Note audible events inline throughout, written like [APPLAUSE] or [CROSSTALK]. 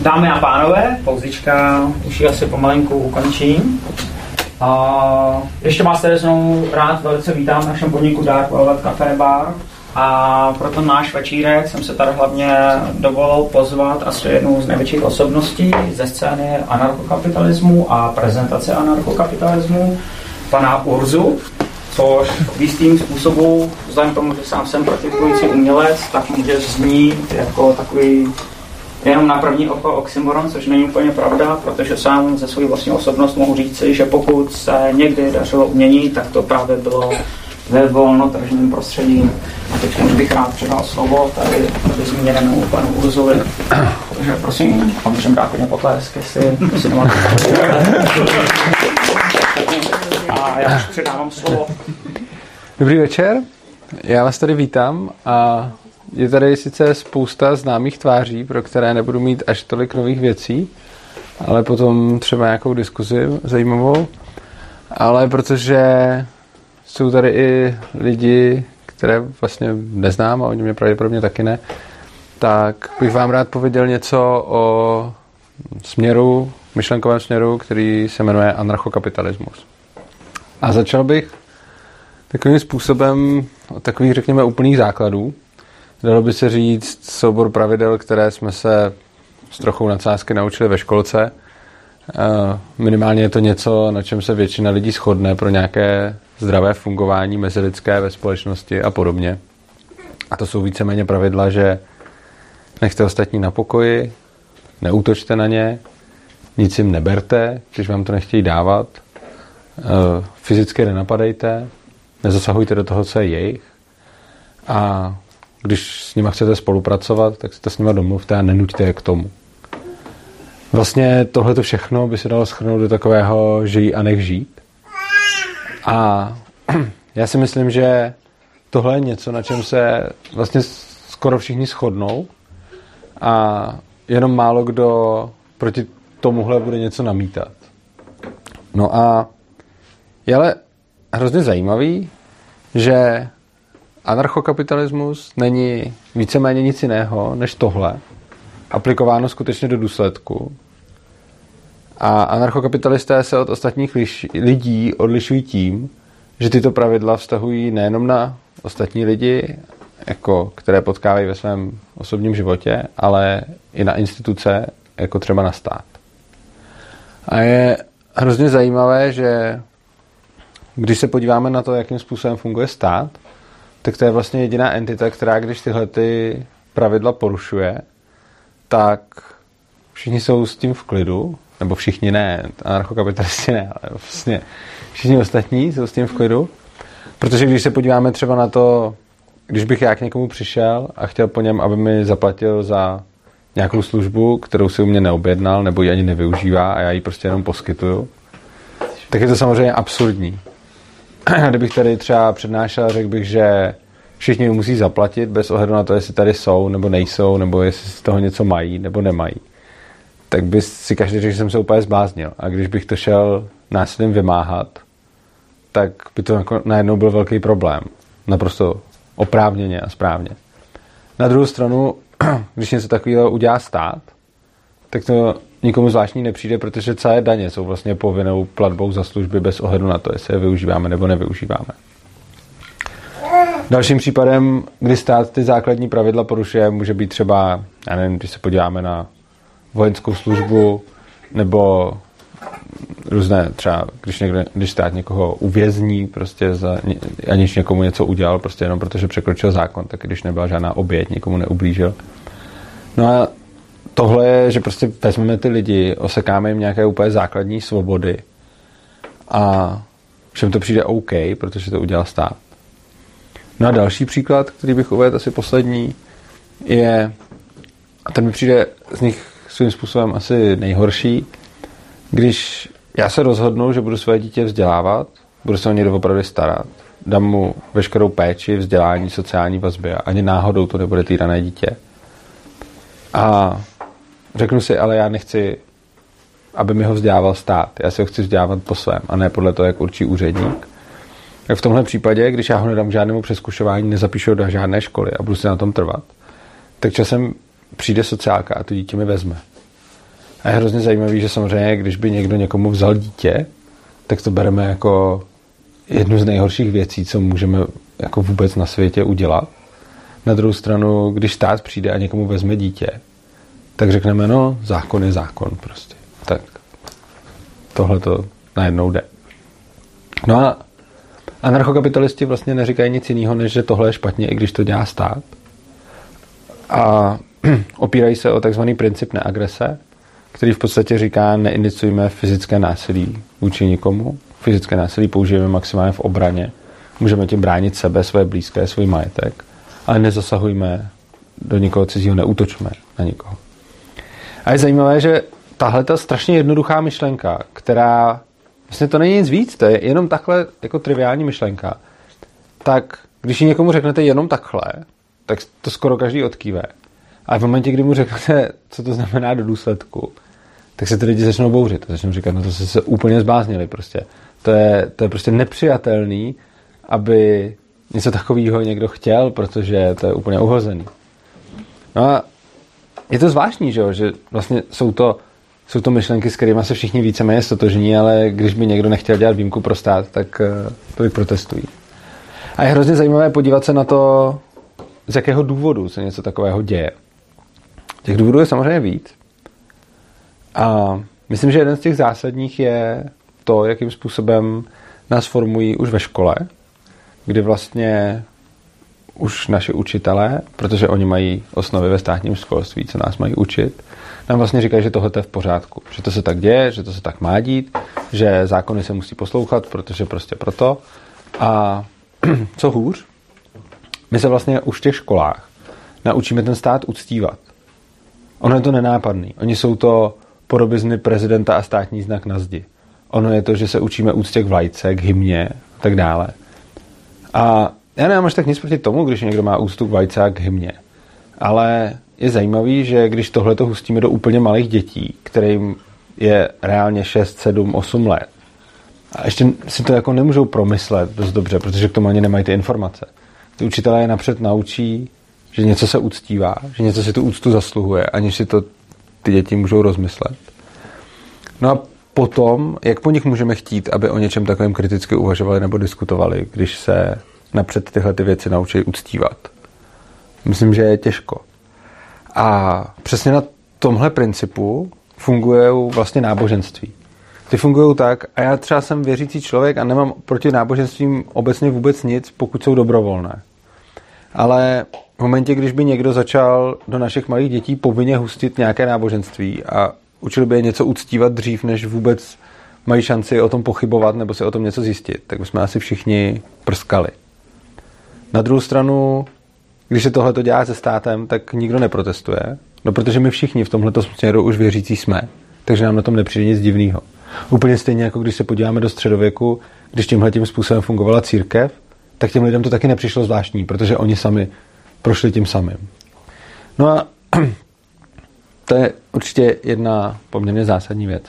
Dámy a pánové, pauzička už ji asi pomalinku ukončím. A ještě vás tady znovu rád velice vítám v našem podniku Dark Velvet Café Bar. A pro ten náš večírek jsem se tady hlavně dovolil pozvat asi jednu z největších osobností ze scény anarchokapitalismu a prezentace anarchokapitalismu, pana Urzu, což v jistým způsobu, vzhledem k tomu, že sám jsem praktikující umělec, tak může znít jako takový jenom na první oko oxymoron, což není úplně pravda, protože sám ze své vlastní osobnost mohu říci, že pokud se někdy dařilo umění, tak to právě bylo ve volnotržním prostředí. A teď už bych rád předal slovo tady, tady zmíněnému panu Urzovi. Takže prosím, a můžeme dát hodně potlesk, jestli, jestli nemáte A já už předávám slovo. Dobrý večer, já vás tady vítám a je tady sice spousta známých tváří, pro které nebudu mít až tolik nových věcí, ale potom třeba nějakou diskuzi zajímavou. Ale protože jsou tady i lidi, které vlastně neznám a oni mě pravděpodobně taky ne, tak bych vám rád pověděl něco o směru, myšlenkovém směru, který se jmenuje anarchokapitalismus. A začal bych takovým způsobem od takových, řekněme, úplných základů. Dalo by se říct soubor pravidel, které jsme se s trochou nadsázky naučili ve školce. Minimálně je to něco, na čem se většina lidí shodne pro nějaké zdravé fungování mezilidské ve společnosti a podobně. A to jsou víceméně pravidla, že nechte ostatní na pokoji, neútočte na ně, nic jim neberte, když vám to nechtějí dávat, fyzicky nenapadejte, nezasahujte do toho, co je jejich a když s nimi chcete spolupracovat, tak si to s nimi domluvte a nenuďte je k tomu. Vlastně tohle to všechno by se dalo schrnout do takového žij a nech žít. A [CLEARS THROAT] já si myslím, že tohle je něco, na čem se vlastně skoro všichni shodnou a jenom málo kdo proti tomuhle bude něco namítat. No a je ale hrozně zajímavý, že anarchokapitalismus není víceméně nic jiného než tohle, aplikováno skutečně do důsledku. A anarchokapitalisté se od ostatních lidí odlišují tím, že tyto pravidla vztahují nejenom na ostatní lidi, jako které potkávají ve svém osobním životě, ale i na instituce, jako třeba na stát. A je hrozně zajímavé, že když se podíváme na to, jakým způsobem funguje stát, tak to je vlastně jediná entita, která když tyhle ty pravidla porušuje, tak všichni jsou s tím v klidu, nebo všichni ne, anarchokapitalisti ne, ale vlastně všichni ostatní jsou s tím v klidu, protože když se podíváme třeba na to, když bych já k někomu přišel a chtěl po něm, aby mi zaplatil za nějakou službu, kterou si u mě neobjednal, nebo ji ani nevyužívá a já ji prostě jenom poskytuju, tak je to samozřejmě absurdní. [CLEARS THROAT] kdybych tady třeba přednášel, řekl bych, že všichni musí zaplatit bez ohledu na to, jestli tady jsou nebo nejsou, nebo jestli z toho něco mají nebo nemají, tak by si každý řekl, že jsem se úplně zbláznil. A když bych to šel násilím vymáhat, tak by to jako najednou byl velký problém. Naprosto oprávněně a správně. Na druhou stranu, [CLEARS THROAT] když něco takového udělá stát, tak to nikomu zvláštní nepřijde, protože celé daně jsou vlastně povinnou platbou za služby bez ohledu na to, jestli je využíváme nebo nevyužíváme. Dalším případem, kdy stát ty základní pravidla porušuje, může být třeba, já nevím, když se podíváme na vojenskou službu, nebo různé třeba, když, někde, když stát někoho uvězní, prostě za, aniž někomu něco udělal, prostě jenom protože překročil zákon, tak když nebyla žádná oběť, někomu neublížil. No a tohle je, že prostě vezmeme ty lidi, osekáme jim nějaké úplně základní svobody a všem to přijde OK, protože to udělal stát. No a další příklad, který bych uvedl asi poslední, je, a ten mi přijde z nich svým způsobem asi nejhorší, když já se rozhodnu, že budu své dítě vzdělávat, budu se o něj doopravdy starat, dám mu veškerou péči, vzdělání, sociální vazby a ani náhodou to nebude týrané dítě. A řeknu si, ale já nechci, aby mi ho vzdělával stát. Já si ho chci vzdělávat po svém a ne podle toho, jak určí úředník. Tak v tomhle případě, když já ho nedám žádnému přeskušování, nezapíšu do žádné školy a budu si na tom trvat, tak časem přijde sociálka a to dítě mi vezme. A je hrozně zajímavý, že samozřejmě, když by někdo někomu vzal dítě, tak to bereme jako jednu z nejhorších věcí, co můžeme jako vůbec na světě udělat. Na druhou stranu, když stát přijde a někomu vezme dítě, tak řekneme, no, zákon je zákon prostě. Tak tohle to najednou jde. No a anarchokapitalisti vlastně neříkají nic jiného, než že tohle je špatně, i když to dělá stát. A [CLEARS THROAT] opírají se o takzvaný princip neagrese, který v podstatě říká, neiniciujeme fyzické násilí vůči nikomu. Fyzické násilí použijeme maximálně v obraně. Můžeme tím bránit sebe, své blízké, svůj majetek, ale nezasahujme do nikoho cizího, neútočme na nikoho. A je zajímavé, že tahle ta strašně jednoduchá myšlenka, která vlastně to není nic víc, to je jenom takhle jako triviální myšlenka, tak když ji někomu řeknete jenom takhle, tak to skoro každý odkýve. A v momentě, kdy mu řeknete, co to znamená do důsledku, tak se ty lidi začnou bouřit. Začnou říkat, no to se, se úplně zbáznili prostě. To je, to je prostě nepřijatelný, aby něco takového někdo chtěl, protože to je úplně uhozený. No a je to zvláštní, že, jo? že vlastně jsou to, jsou to myšlenky, s kterými se všichni víceméně stotožní, ale když by někdo nechtěl dělat výjimku pro stát, tak uh, tolik protestují. A je hrozně zajímavé podívat se na to, z jakého důvodu se něco takového děje. Těch důvodů je samozřejmě víc. A myslím, že jeden z těch zásadních je to, jakým způsobem nás formují už ve škole, kdy vlastně už naši učitelé, protože oni mají osnovy ve státním školství, co nás mají učit, nám vlastně říkají, že tohle je v pořádku, že to se tak děje, že to se tak má dít, že zákony se musí poslouchat, protože prostě proto. A [CLEARS THROAT] co hůř, my se vlastně už v těch školách naučíme ten stát uctívat. Ono je to nenápadný. Oni jsou to podobizny prezidenta a státní znak na zdi. Ono je to, že se učíme úctě k vlajce, k hymně a tak dále. A já nemám až tak nic proti tomu, když někdo má úctu k vlajce a k hymně. Ale je zajímavý, že když tohle to hustíme do úplně malých dětí, kterým je reálně 6, 7, 8 let, a ještě si to jako nemůžou promyslet dost dobře, protože k tomu ani nemají ty informace. Ty učitelé je napřed naučí, že něco se uctívá, že něco si tu úctu zasluhuje, aniž si to ty děti můžou rozmyslet. No a potom, jak po nich můžeme chtít, aby o něčem takovém kriticky uvažovali nebo diskutovali, když se napřed tyhle ty věci naučí uctívat? Myslím, že je těžko. A přesně na tomhle principu fungují vlastně náboženství. Ty fungují tak, a já třeba jsem věřící člověk a nemám proti náboženstvím obecně vůbec nic, pokud jsou dobrovolné. Ale v momentě, když by někdo začal do našich malých dětí povinně hustit nějaké náboženství a učil by je něco uctívat dřív, než vůbec mají šanci o tom pochybovat nebo si o tom něco zjistit, tak bychom asi všichni prskali. Na druhou stranu, když se tohle dělá se státem, tak nikdo neprotestuje, no protože my všichni v tomhle směru už věřící jsme, takže nám na tom nepřijde nic divného. Úplně stejně jako když se podíváme do středověku, když tímhle tím způsobem fungovala církev, tak těm lidem to taky nepřišlo zvláštní, protože oni sami prošli tím samým. No a [CLEARS THROAT] to je určitě jedna poměrně zásadní věc.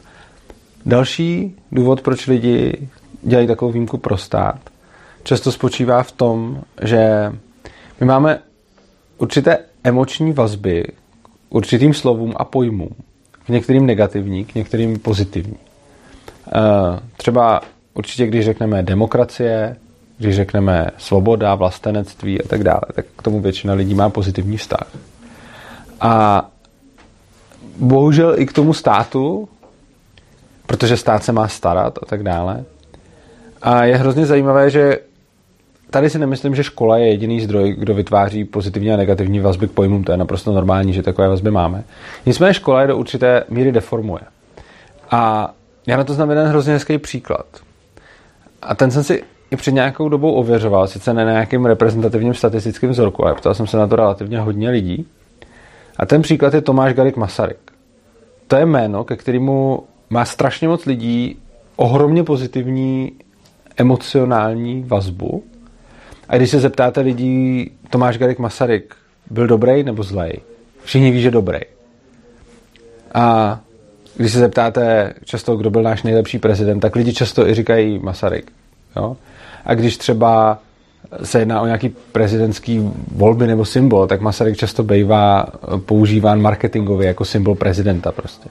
Další důvod, proč lidi dělají takovou výjimku pro stát, často spočívá v tom, že my máme určité emoční vazby k určitým slovům a pojmům. K některým negativní, k některým pozitivní. Eh, třeba určitě, když řekneme demokracie, když řekneme svoboda, vlastenectví a tak dále, tak k tomu většina lidí má pozitivní vztah. A bohužel i k tomu státu, protože stát se má starat a tak dále. A je hrozně zajímavé, že tady si nemyslím, že škola je jediný zdroj, kdo vytváří pozitivní a negativní vazby k pojmům. To je naprosto normální, že takové vazby máme. Nicméně škola je do určité míry deformuje. A já na to znám jeden hrozně hezký příklad. A ten jsem si i před nějakou dobou ověřoval, sice ne na nějakým reprezentativním statistickým vzorku, ale ptal jsem se na to relativně hodně lidí. A ten příklad je Tomáš Garik Masaryk. To je jméno, ke kterému má strašně moc lidí ohromně pozitivní emocionální vazbu. A když se zeptáte lidí, Tomáš Garik Masaryk byl dobrý nebo zlej? Všichni ví, že dobrý. A když se zeptáte často, kdo byl náš nejlepší prezident, tak lidi často i říkají Masaryk. Jo? A když třeba se jedná o nějaký prezidentský volby nebo symbol, tak Masaryk často bývá používán marketingově jako symbol prezidenta prostě.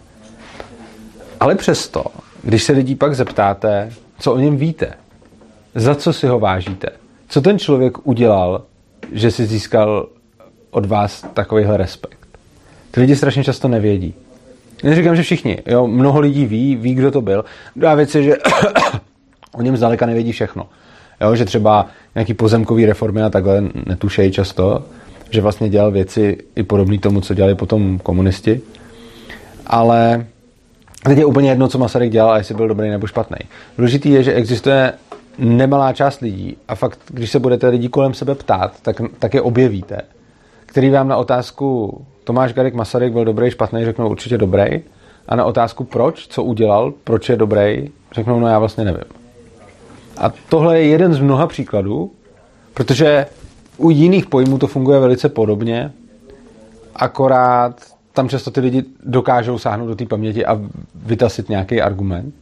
Ale přesto, když se lidí pak zeptáte, co o něm víte, za co si ho vážíte, co ten člověk udělal, že si získal od vás takovýhle respekt. Ty lidi strašně často nevědí. Já říkám, že všichni. Jo, mnoho lidí ví, ví, kdo to byl. Druhá věc je, že [COUGHS] o něm zdaleka nevědí všechno. Jo, že třeba nějaký pozemkový reformy a takhle netušejí často, že vlastně dělal věci i podobné tomu, co dělali potom komunisti. Ale teď je úplně jedno, co Masaryk dělal a jestli byl dobrý nebo špatný. Důležitý je, že existuje nemalá část lidí a fakt, když se budete lidí kolem sebe ptát, tak, tak je objevíte, který vám na otázku Tomáš Garik Masaryk byl dobrý, špatný, řeknou určitě dobrý. A na otázku proč, co udělal, proč je dobrý, řeknou, no já vlastně nevím. A tohle je jeden z mnoha příkladů, protože u jiných pojmů to funguje velice podobně, akorát tam často ty lidi dokážou sáhnout do té paměti a vytasit nějaký argument.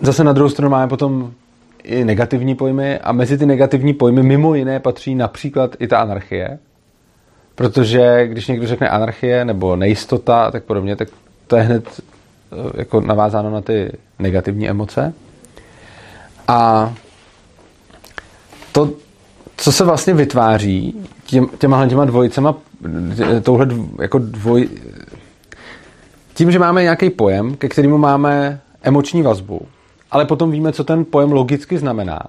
Zase na druhou stranu máme potom i negativní pojmy a mezi ty negativní pojmy mimo jiné patří například i ta anarchie, protože když někdo řekne anarchie nebo nejistota tak podobně, tak to je hned eh, jako navázáno na ty negativní emoce. A to, co se vlastně vytváří těm, těma těma dvojicema, touhle dv, jako dvoj, tím, že máme nějaký pojem, ke kterému máme emoční vazbu, ale potom víme, co ten pojem logicky znamená,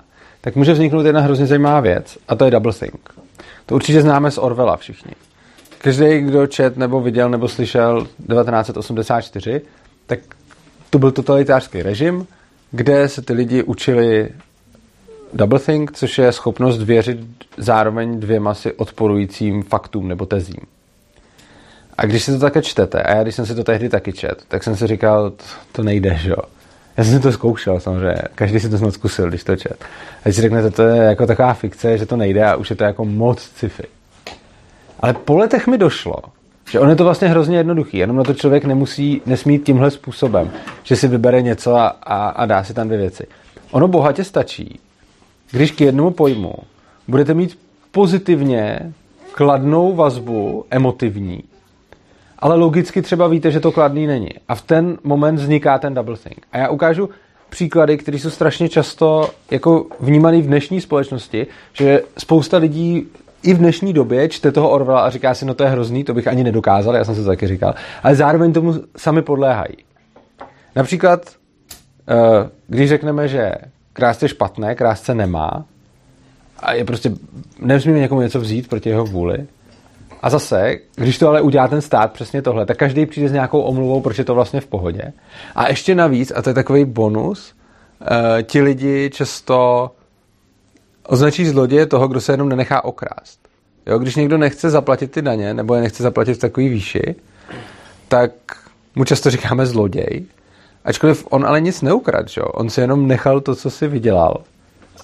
tak může vzniknout jedna hrozně zajímavá věc a to je double think. To určitě známe z Orwella všichni. Každý, kdo čet nebo viděl nebo slyšel 1984, tak to byl totalitářský režim, kde se ty lidi učili doublethink, což je schopnost věřit zároveň dvěma si odporujícím faktům nebo tezím. A když si to také čtete, a já když jsem si to tehdy taky čet, tak jsem si říkal, to, to nejde, že jo. Já jsem si to zkoušel samozřejmě, každý si to snad zkusil, když to čet. A když si řeknete, to je jako taková fikce, že to nejde a už je to jako moc sci-fi. Ale po letech mi došlo, že on je to vlastně hrozně jednoduchý, jenom na to člověk nemusí, nesmí tímhle způsobem, že si vybere něco a, a, a dá si tam dvě věci. Ono bohatě stačí, když k jednomu pojmu budete mít pozitivně kladnou vazbu, emotivní, ale logicky třeba víte, že to kladný není. A v ten moment vzniká ten double think. A já ukážu příklady, které jsou strašně často jako vnímané v dnešní společnosti, že spousta lidí i v dnešní době čte toho Orwella a říká si, no to je hrozný, to bych ani nedokázal, já jsem se to taky říkal, ale zároveň tomu sami podléhají. Například, eh, když řekneme, že krásce špatné, krásce nemá, a je prostě, nesmíme někomu něco vzít proti jeho vůli. A zase, když to ale udělá ten stát přesně tohle, tak každý přijde s nějakou omluvou, proč je to vlastně v pohodě. A ještě navíc, a to je takový bonus, uh, ti lidi často označí zloděje toho, kdo se jenom nenechá okrást. Jo, když někdo nechce zaplatit ty daně, nebo je nechce zaplatit v takový výši, tak mu často říkáme zloděj. Ačkoliv on ale nic neukradl, jo? on si jenom nechal to, co si vydělal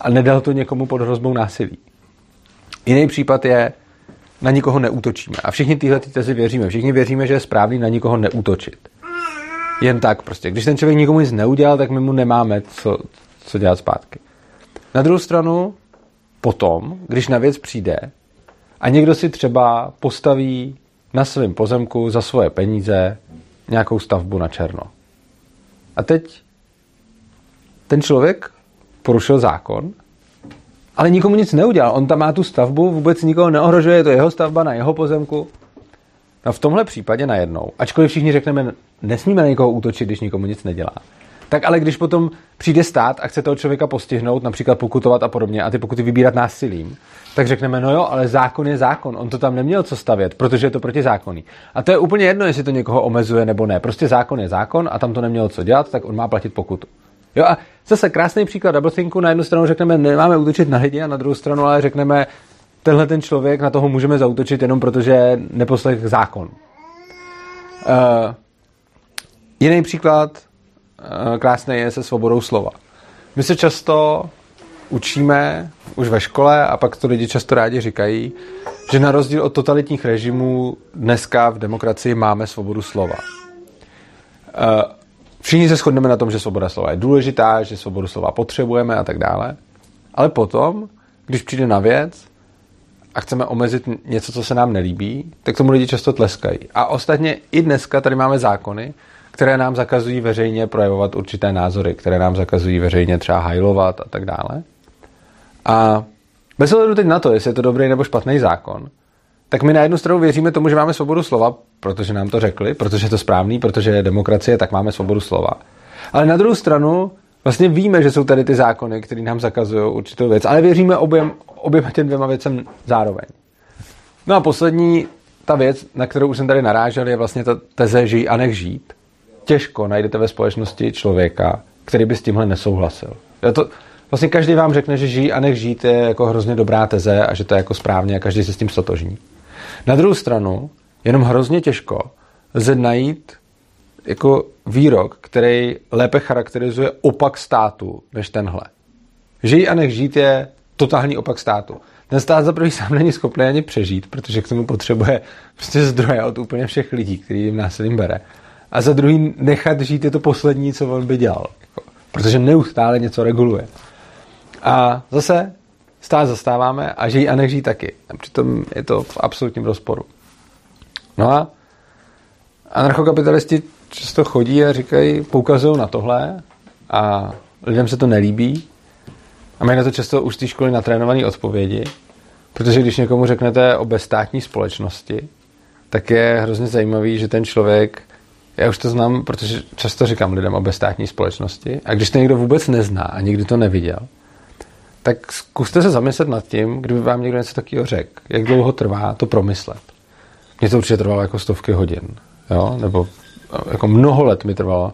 a nedal to někomu pod hrozbou násilí. Jiný případ je, na nikoho neútočíme. A všichni tyhle ty tezy věříme. Všichni věříme, že je správný na nikoho neútočit. Jen tak prostě. Když ten člověk nikomu nic neudělal, tak my mu nemáme co, co dělat zpátky. Na druhou stranu, potom, když na věc přijde a někdo si třeba postaví na svém pozemku za svoje peníze nějakou stavbu na černo. A teď ten člověk porušil zákon, ale nikomu nic neudělal. On tam má tu stavbu, vůbec nikoho neohrožuje, je to jeho stavba na jeho pozemku. No v tomhle případě najednou, ačkoliv všichni řekneme, nesmíme na někoho útočit, když nikomu nic nedělá, tak ale když potom přijde stát a chce toho člověka postihnout, například pokutovat a podobně, a ty pokuty vybírat násilím, tak řekneme, no jo, ale zákon je zákon, on to tam neměl co stavět, protože je to protizákonný. A to je úplně jedno, jestli to někoho omezuje nebo ne. Prostě zákon je zákon a tam to nemělo co dělat, tak on má platit pokutu. Jo a zase krásný příklad doublethinku, na jednu stranu řekneme, nemáme útočit na lidi a na druhou stranu ale řekneme, tenhle ten člověk, na toho můžeme zautočit jenom protože neposlech zákon. Uh, jiný příklad, uh, krásný je se svobodou slova. My se často učíme už ve škole a pak to lidi často rádi říkají, že na rozdíl od totalitních režimů dneska v demokracii máme svobodu slova. Uh, Všichni se shodneme na tom, že svoboda slova je důležitá, že svobodu slova potřebujeme a tak dále. Ale potom, když přijde na věc a chceme omezit něco, co se nám nelíbí, tak tomu lidi často tleskají. A ostatně i dneska tady máme zákony, které nám zakazují veřejně projevovat určité názory, které nám zakazují veřejně třeba hajlovat a tak dále. A bez ohledu teď na to, jestli je to dobrý nebo špatný zákon, tak my na jednu stranu věříme tomu, že máme svobodu slova, protože nám to řekli, protože je to správný, protože je demokracie, tak máme svobodu slova. Ale na druhou stranu vlastně víme, že jsou tady ty zákony, které nám zakazují určitou věc, ale věříme objem, oběma těm dvěma věcem zároveň. No a poslední, ta věc, na kterou už jsem tady narážel, je vlastně ta teze žij a nech žít. Těžko najdete ve společnosti člověka, který by s tímhle nesouhlasil. Je to, vlastně každý vám řekne, že žij a nech žít je jako hrozně dobrá teze a že to je jako správně a každý se s tím stotožní. Na druhou stranu, jenom hrozně těžko lze najít jako výrok, který lépe charakterizuje opak státu než tenhle. Žij a nech žít je totální opak státu. Ten stát za prvý sám není schopný ani přežít, protože k tomu potřebuje prostě zdroje od úplně všech lidí, který jim násilím bere. A za druhý nechat žít je to poslední, co on by dělal. Jako, protože neustále něco reguluje. A zase stát zastáváme a žijí a nech žijí taky. A přitom je to v absolutním rozporu. No a anarchokapitalisti často chodí a říkají, poukazují na tohle a lidem se to nelíbí a mají na to často už z té školy natrénované odpovědi, protože když někomu řeknete o bezstátní společnosti, tak je hrozně zajímavý, že ten člověk, já už to znám, protože často říkám lidem o bezstátní společnosti, a když to někdo vůbec nezná a nikdy to neviděl, tak zkuste se zamyslet nad tím, kdyby vám někdo něco takového řekl. Jak dlouho trvá to promyslet. Mně to určitě trvalo jako stovky hodin. Jo? Nebo jako mnoho let mi trvalo.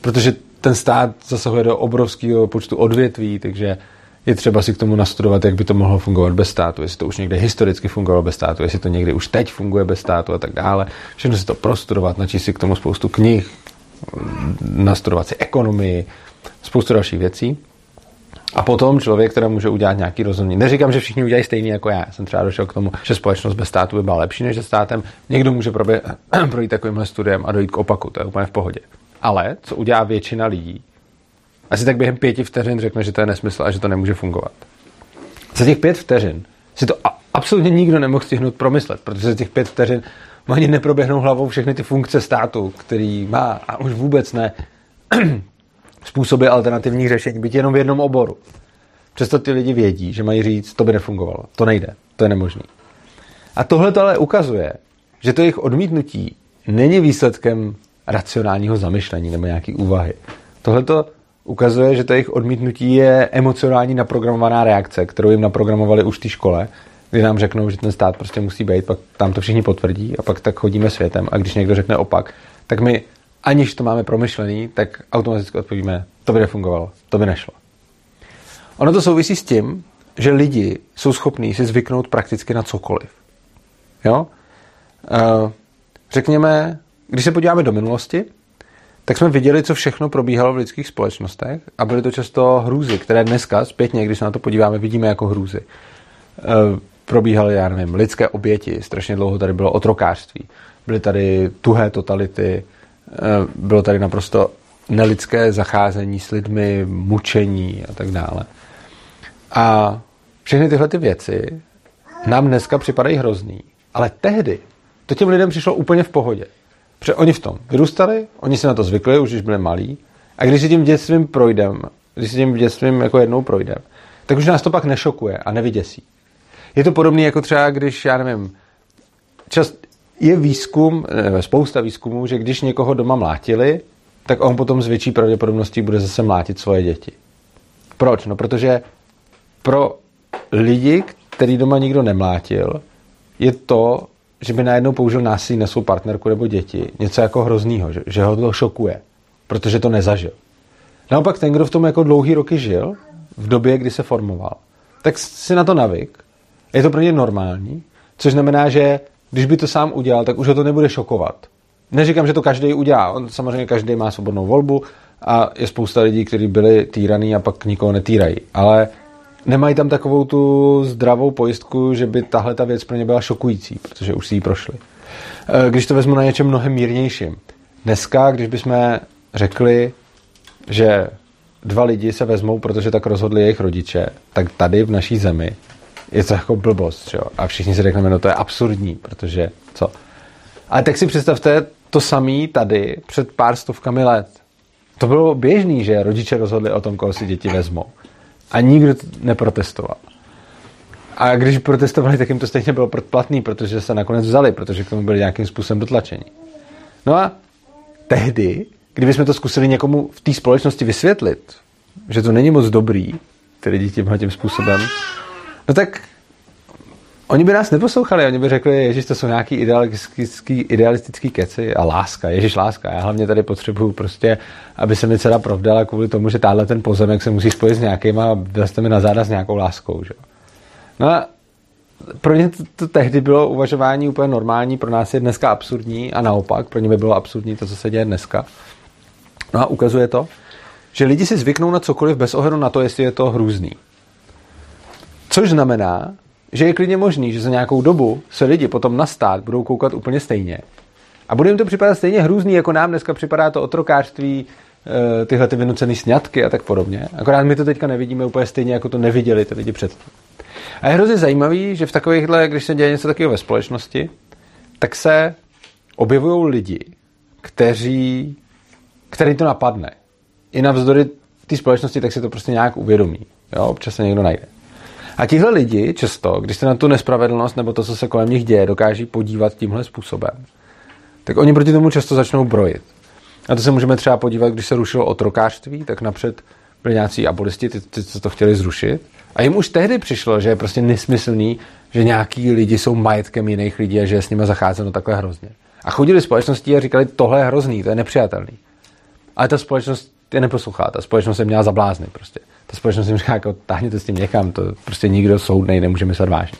Protože ten stát zasahuje do obrovského počtu odvětví, takže je třeba si k tomu nastudovat, jak by to mohlo fungovat bez státu, jestli to už někde historicky fungovalo bez státu, jestli to někdy už teď funguje bez státu a tak dále. Všechno si to prostudovat, načíst si k tomu spoustu knih, nastudovat si ekonomii, spoustu dalších věcí. A potom člověk, který může udělat nějaký rozhodnutí. Neříkám, že všichni udělají stejný jako já. Jsem třeba došel k tomu, že společnost bez státu by byla lepší než se státem. Někdo může probě- [CLEARS THROAT] projít takovýmhle studiem a dojít k opaku. To je úplně v pohodě. Ale co udělá většina lidí? Asi tak během pěti vteřin řekne, že to je nesmysl a že to nemůže fungovat. Za těch pět vteřin si to a- absolutně nikdo nemohl stihnout promyslet, protože za těch pět vteřin ani neproběhnou hlavou všechny ty funkce státu, který má a už vůbec ne způsoby alternativních řešení, být jenom v jednom oboru. Přesto ty lidi vědí, že mají říct, to by nefungovalo, to nejde, to je nemožné. A tohle to ale ukazuje, že to jejich odmítnutí není výsledkem racionálního zamyšlení nebo nějaký úvahy. Tohle to ukazuje, že to jejich odmítnutí je emocionální naprogramovaná reakce, kterou jim naprogramovali už v té škole, kdy nám řeknou, že ten stát prostě musí být, pak tam to všichni potvrdí a pak tak chodíme světem a když někdo řekne opak, tak my aniž to máme promyšlený, tak automaticky odpovíme, to by nefungovalo, to by nešlo. Ono to souvisí s tím, že lidi jsou schopní si zvyknout prakticky na cokoliv. Jo? Uh, řekněme, když se podíváme do minulosti, tak jsme viděli, co všechno probíhalo v lidských společnostech a byly to často hrůzy, které dneska zpětně, když se na to podíváme, vidíme jako hrůzy. Uh, probíhaly, já nevím, lidské oběti, strašně dlouho tady bylo otrokářství, byly tady tuhé totality, Eh, bylo tady naprosto nelidské zacházení s lidmi, mučení a tak dále. A všechny tyhle ty věci nám dneska připadají hrozný. Ale tehdy to těm lidem přišlo úplně v pohodě. Protože oni v tom vyrůstali, oni si na to zvykli, už když byli malí. A když si tím dětstvím projdem, když si tím dětstvím jako jednou projdem, tak už nás to pak nešokuje a nevyděsí. Je to podobné jako třeba, když, já nevím, čas, je výzkum, spousta výzkumů, že když někoho doma mlátili, tak on potom s větší pravděpodobností bude zase mlátit svoje děti. Proč? No protože pro lidi, který doma nikdo nemlátil, je to, že by najednou použil násilí na svou partnerku nebo děti, něco jako hroznýho, že, že ho to šokuje, protože to nezažil. Naopak ten, kdo v tom jako dlouhý roky žil, v době, kdy se formoval, tak si na to navyk. Je to pro ně normální, což znamená, že když by to sám udělal, tak už ho to nebude šokovat. Neříkám, že to každý udělá. On samozřejmě každý má svobodnou volbu a je spousta lidí, kteří byli týraný a pak nikoho netýrají. Ale nemají tam takovou tu zdravou pojistku, že by tahle ta věc pro ně byla šokující, protože už si ji prošli. E, když to vezmu na něčem mnohem mírnějším. Dneska, když bychom řekli, že dva lidi se vezmou, protože tak rozhodli jejich rodiče, tak tady v naší zemi je to jako blbost, jo? A všichni si řekneme, no to je absurdní, protože co? Ale tak si představte to samé tady před pár stovkami let. To bylo běžný, že rodiče rozhodli o tom, koho si děti vezmou. A nikdo neprotestoval. A když protestovali, tak jim to stejně bylo platný, protože se nakonec vzali, protože k tomu byli nějakým způsobem dotlačení. No a tehdy, kdybychom to zkusili někomu v té společnosti vysvětlit, že to není moc dobrý, ty lidi tímhle tím způsobem, no tak oni by nás neposlouchali, oni by řekli, Ježíš, to jsou nějaký idealistický, idealistický keci a láska, Ježíš láska. Já hlavně tady potřebuju prostě, aby se mi dcera provdala kvůli tomu, že táhle ten pozemek se musí spojit s nějakým a jste mi na záda s nějakou láskou. Že? No a pro ně to, to tehdy bylo uvažování úplně normální, pro nás je dneska absurdní a naopak, pro ně by bylo absurdní to, co se děje dneska. No a ukazuje to, že lidi si zvyknou na cokoliv bez ohledu na to, jestli je to hrůzný. Což znamená, že je klidně možný, že za nějakou dobu se lidi potom na stát budou koukat úplně stejně. A bude jim to připadat stejně hrůzný, jako nám dneska připadá to otrokářství, eh, tyhle ty vynucené sňatky a tak podobně. Akorát my to teďka nevidíme úplně stejně, jako to neviděli ty lidi předtím. A je hrozně zajímavý, že v takovýchhle, když se děje něco takového ve společnosti, tak se objevují lidi, kteří, který to napadne. I navzdory té společnosti, tak si to prostě nějak uvědomí. Jo, občas se někdo najde. A tihle lidi často, když se na tu nespravedlnost nebo to, co se kolem nich děje, dokáží podívat tímhle způsobem, tak oni proti tomu často začnou brojit. A to se můžeme třeba podívat, když se rušilo otrokářství, tak napřed byli nějací abolisti, ty, ty, co to chtěli zrušit. A jim už tehdy přišlo, že je prostě nesmyslný, že nějaký lidi jsou majetkem jiných lidí a že je s nimi zacházeno takhle hrozně. A chodili společností a říkali, tohle je hrozný, to je nepřijatelný. Ale ta společnost je neposlouchá, ta společnost se měla zablázny prostě. Ta společnost jim říká, jako, táhněte s tím někam, to prostě nikdo soudnej nemůže myslet vážně.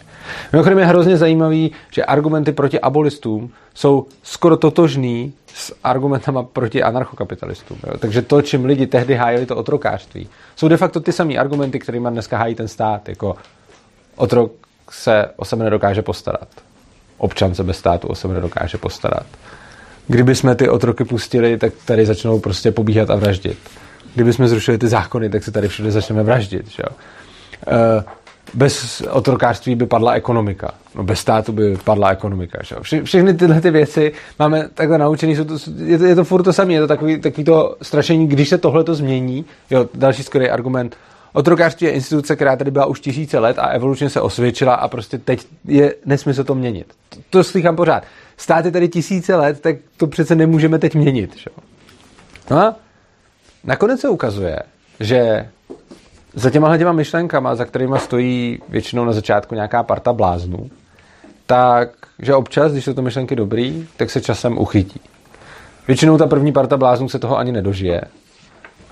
Mimochodem je hrozně zajímavý, že argumenty proti abolistům jsou skoro totožný s argumentama proti anarchokapitalistům. Jo? Takže to, čím lidi tehdy hájili to otrokářství, jsou de facto ty samé argumenty, kterými dneska hájí ten stát. Jako otrok se o sebe nedokáže postarat. Občan se bez státu o sebe nedokáže postarat. Kdyby jsme ty otroky pustili, tak tady začnou prostě pobíhat a vraždit. Kdyby jsme zrušili ty zákony, tak se tady všude začneme vraždit. Že? Uh, bez otrokářství by padla ekonomika. No bez státu by padla ekonomika. Že? Vše, všechny tyhle ty věci máme takhle naučený, jsou to, je, to, je to furt to samé, je to takový, takový to strašení, když se tohle to změní, jo, další skvělý argument, Otrokářství je instituce, která tady byla už tisíce let a evolučně se osvědčila a prostě teď je nesmysl to měnit. To, to slychám pořád. Stát je tady tisíce let, tak to přece nemůžeme teď měnit. Že? No a nakonec se ukazuje, že za těma těma myšlenkama, za kterými stojí většinou na začátku nějaká parta bláznů, tak, že občas, když jsou to myšlenky dobrý, tak se časem uchytí. Většinou ta první parta bláznů se toho ani nedožije.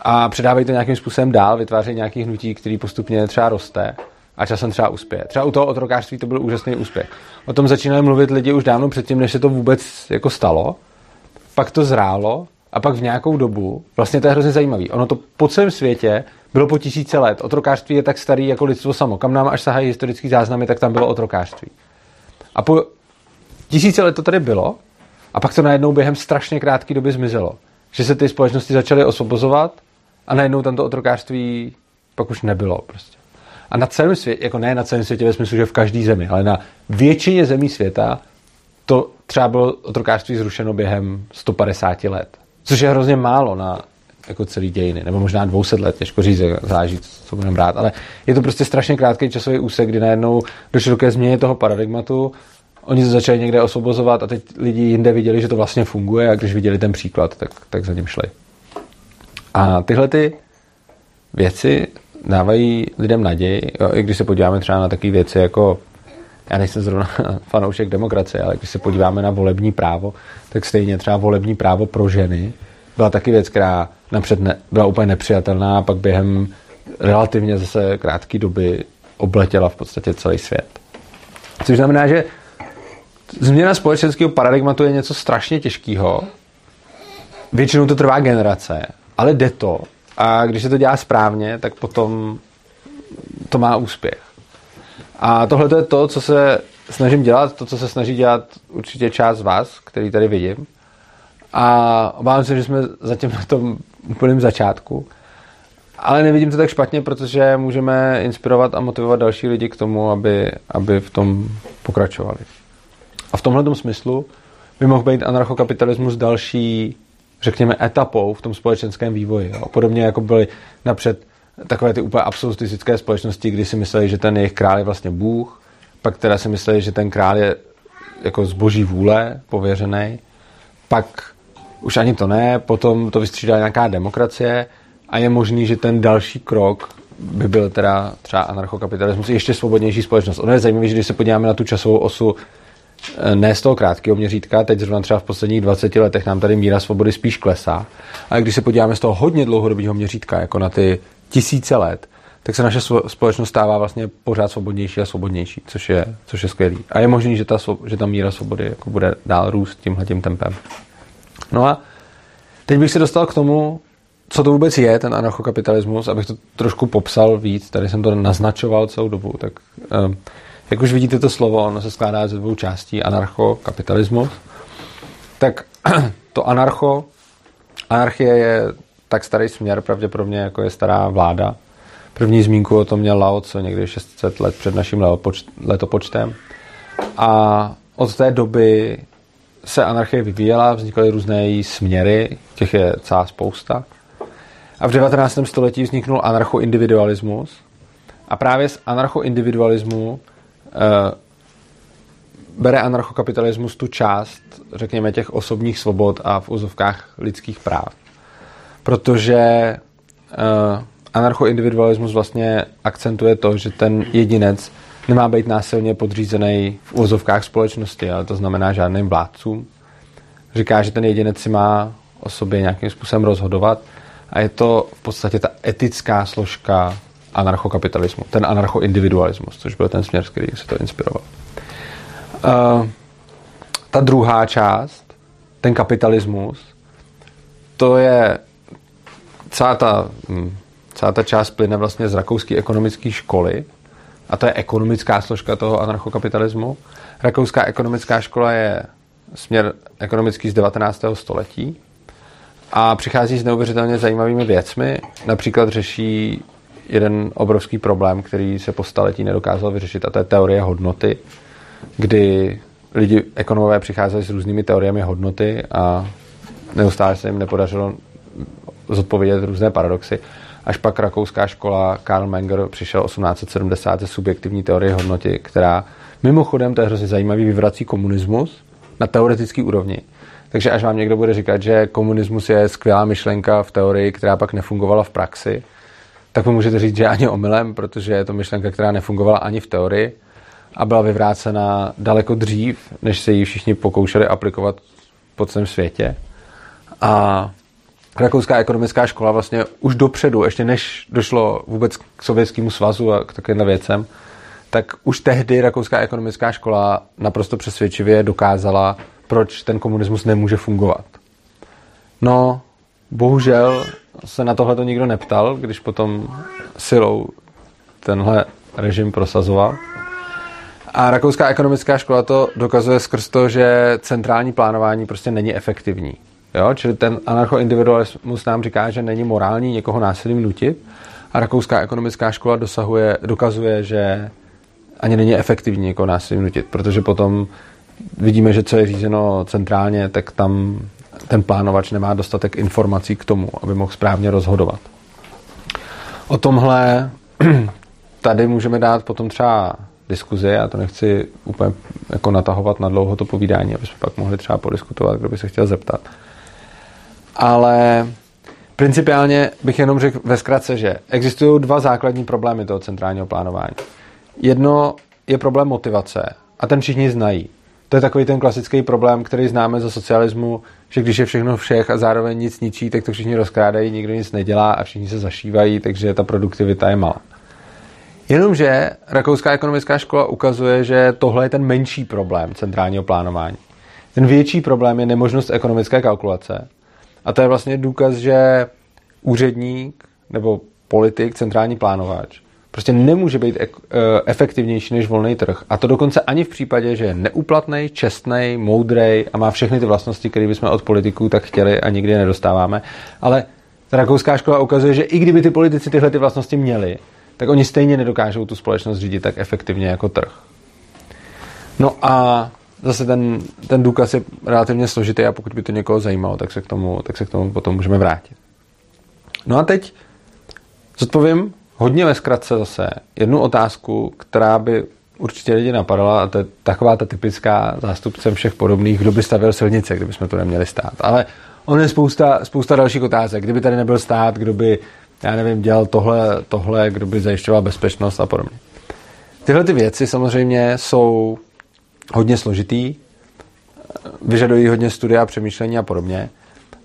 A předávají to nějakým způsobem dál, vytvářejí nějaký hnutí, který postupně třeba roste a časem třeba uspěje. Třeba u toho otrokářství to byl úžasný úspěch. O tom začínali mluvit lidi už dávno předtím, než se to vůbec jako stalo. Pak to zrálo a pak v nějakou dobu, vlastně to je hrozně zajímavé, ono to po celém světě bylo po tisíce let. Otrokářství je tak starý jako lidstvo samo. Kam nám až sahají historické záznamy, tak tam bylo otrokářství. A po tisíce let to tady bylo a pak to najednou během strašně krátké doby zmizelo. Že se ty společnosti začaly osvobozovat a najednou tam to otrokářství pak už nebylo prostě. A na celém světě, jako ne na celém světě ve smyslu, že v každé zemi, ale na většině zemí světa to třeba bylo otrokářství zrušeno během 150 let. Což je hrozně málo na jako celý dějiny, nebo možná 200 let, těžko říct, záleží, co budeme brát, ale je to prostě strašně krátký časový úsek, kdy najednou došlo ke změně toho paradigmatu, oni se začali někde osvobozovat a teď lidi jinde viděli, že to vlastně funguje a když viděli ten příklad, tak, tak za ním šli. A tyhle ty věci dávají lidem naději, jo, i když se podíváme třeba na takové věci jako já nejsem zrovna [LAUGHS] fanoušek demokracie, ale když se podíváme na volební právo, tak stejně třeba volební právo pro ženy byla taky věc, která napřed ne, byla úplně nepřijatelná a pak během relativně zase krátké doby obletěla v podstatě celý svět. Což znamená, že změna společenského paradigmatu je něco strašně těžkého. Většinou to trvá generace, ale jde to. A když se to dělá správně, tak potom to má úspěch. A tohle to je to, co se snažím dělat, to, co se snaží dělat určitě část z vás, který tady vidím. A obávám se, že jsme zatím na tom úplném začátku. Ale nevidím to tak špatně, protože můžeme inspirovat a motivovat další lidi k tomu, aby, aby v tom pokračovali. A v tomhle smyslu by mohl být anarchokapitalismus další, řekněme, etapou v tom společenském vývoji. Jo. Podobně jako byly napřed takové ty úplně absolutistické společnosti, kdy si mysleli, že ten jejich král je vlastně Bůh, pak teda si mysleli, že ten král je jako z boží vůle pověřený, pak už ani to ne, potom to vystřídá nějaká demokracie a je možný, že ten další krok by byl teda třeba anarchokapitalismus, ještě svobodnější společnost. Ono je zajímavé, že když se podíváme na tu časovou osu eh, ne z toho krátkého měřítka, teď zrovna třeba v posledních 20 letech nám tady míra svobody spíš klesá, ale když se podíváme z toho hodně dlouhodobého měřítka, jako na ty tisíce let, tak se naše společnost stává vlastně pořád svobodnější a svobodnější, což je, což je skvělý. A je možný, že ta, že ta míra svobody jako bude dál růst tímhle tím tempem. No a teď bych se dostal k tomu, co to vůbec je, ten anarchokapitalismus, abych to trošku popsal víc, tady jsem to naznačoval celou dobu, tak um, jak už vidíte to slovo, ono se skládá ze dvou částí, anarchokapitalismus, tak [CLEARS THROAT] to anarcho, anarchie je tak starý směr, pravděpodobně jako je stará vláda. První zmínku o tom měl Lao, co někdy 600 let před naším letopočtem. A od té doby se anarchie vyvíjela, vznikaly různé její směry, těch je celá spousta. A v 19. století vzniknul anarchoindividualismus. A právě z anarchoindividualismu e, bere anarchokapitalismus tu část, řekněme, těch osobních svobod a v úzovkách lidských práv. Protože e, anarchoindividualismus vlastně akcentuje to, že ten jedinec nemá být násilně podřízený v úzovkách společnosti, ale to znamená žádným vládcům. Říká, že ten jedinec si má o sobě nějakým způsobem rozhodovat a je to v podstatě ta etická složka anarchokapitalismu, ten anarchoindividualismus, což byl ten směr, z který se to inspiroval. Uh, ta druhá část, ten kapitalismus, to je celá ta, hm, celá ta část plyne vlastně z rakouské ekonomické školy a to je ekonomická složka toho anarchokapitalismu. Rakouská ekonomická škola je směr ekonomický z 19. století a přichází s neuvěřitelně zajímavými věcmi. Například řeší jeden obrovský problém, který se po staletí nedokázal vyřešit, a to je teorie hodnoty, kdy lidi, ekonomové přicházeli s různými teoriemi hodnoty a neustále se jim nepodařilo zodpovědět různé paradoxy. Až pak rakouská škola Karl Menger přišel 1870 se subjektivní teorie hodnoty, která mimochodem, to je hrozně zajímavý, vyvrací komunismus na teoretický úrovni takže až vám někdo bude říkat, že komunismus je skvělá myšlenka v teorii, která pak nefungovala v praxi, tak mu můžete říct, že ani omylem, protože je to myšlenka, která nefungovala ani v teorii a byla vyvrácena daleko dřív, než se ji všichni pokoušeli aplikovat po celém světě. A Rakouská ekonomická škola vlastně už dopředu, ještě než došlo vůbec k Sovětskému svazu a k takovým věcem, tak už tehdy Rakouská ekonomická škola naprosto přesvědčivě dokázala proč ten komunismus nemůže fungovat. No, bohužel se na tohle to nikdo neptal, když potom silou tenhle režim prosazoval. A rakouská ekonomická škola to dokazuje skrz to, že centrální plánování prostě není efektivní. Jo? Čili ten anarchoindividualismus nám říká, že není morální někoho násilím nutit a rakouská ekonomická škola dosahuje, dokazuje, že ani není efektivní někoho násilím nutit, protože potom vidíme, že co je řízeno centrálně, tak tam ten plánovač nemá dostatek informací k tomu, aby mohl správně rozhodovat. O tomhle [CLEARS THROAT] tady můžeme dát potom třeba diskuzi, já to nechci úplně jako natahovat na dlouho to povídání, aby jsme pak mohli třeba podiskutovat, kdo by se chtěl zeptat. Ale principiálně bych jenom řekl ve zkratce, že existují dva základní problémy toho centrálního plánování. Jedno je problém motivace a ten všichni znají. To je takový ten klasický problém, který známe ze socialismu, že když je všechno všech a zároveň nic ničí, tak to všichni rozkrádají, nikdo nic nedělá a všichni se zašívají, takže ta produktivita je malá. Jenomže Rakouská ekonomická škola ukazuje, že tohle je ten menší problém centrálního plánování. Ten větší problém je nemožnost ekonomické kalkulace. A to je vlastně důkaz, že úředník nebo politik, centrální plánovač, prostě nemůže být eh, efektivnější než volný trh. A to dokonce ani v případě, že je neuplatný, čestný, moudrý a má všechny ty vlastnosti, které bychom od politiků tak chtěli a nikdy nedostáváme. Ale ta rakouská škola ukazuje, že i kdyby ty politici tyhle ty vlastnosti měli, tak oni stejně nedokážou tu společnost řídit tak efektivně jako trh. No a zase ten, ten důkaz je relativně složitý a pokud by to někoho zajímalo, tak se k tomu, tak se k tomu potom můžeme vrátit. No a teď zodpovím hodně ve zkratce zase jednu otázku, která by určitě lidi napadala a to je taková ta typická zástupcem všech podobných, kdo by stavil silnice, kdyby jsme tu neměli stát. Ale on je spousta, spousta dalších otázek. Kdyby tady nebyl stát, kdo by, já nevím, dělal tohle, tohle, kdo by zajišťoval bezpečnost a podobně. Tyhle ty věci samozřejmě jsou hodně složitý, vyžadují hodně studia, přemýšlení a podobně.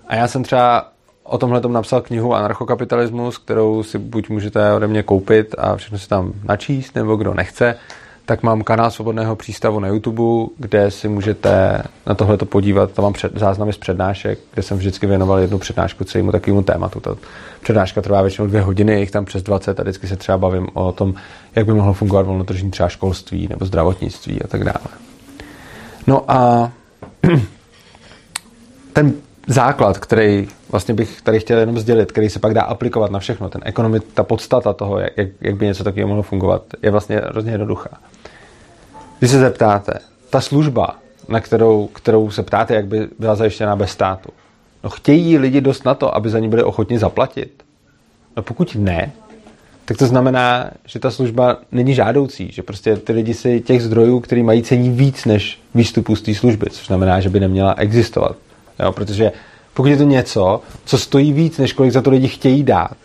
A já jsem třeba o tomhle napsal knihu Anarchokapitalismus, kterou si buď můžete ode mě koupit a všechno si tam načíst, nebo kdo nechce, tak mám kanál Svobodného přístavu na YouTube, kde si můžete na tohle podívat. Tam mám před, záznamy z přednášek, kde jsem vždycky věnoval jednu přednášku celému takovému tématu. Ta přednáška trvá většinou dvě hodiny, jich tam přes 20 a vždycky se třeba bavím o tom, jak by mohlo fungovat volnotržní třeba školství nebo zdravotnictví a tak dále. No a [CLEARS THROAT] ten základ, který vlastně bych tady chtěl jenom sdělit, který se pak dá aplikovat na všechno, ten ekonomik, ta podstata toho, jak, jak by něco takového mohlo fungovat, je vlastně hrozně jednoduchá. Když se zeptáte, ta služba, na kterou, kterou se ptáte, jak by byla zajištěna bez státu, no chtějí lidi dost na to, aby za ní byli ochotni zaplatit? No pokud ne, tak to znamená, že ta služba není žádoucí, že prostě ty lidi si těch zdrojů, který mají cení víc než výstupů z té služby, což znamená, že by neměla existovat. Jo, protože pokud je to něco, co stojí víc, než kolik za to lidi chtějí dát,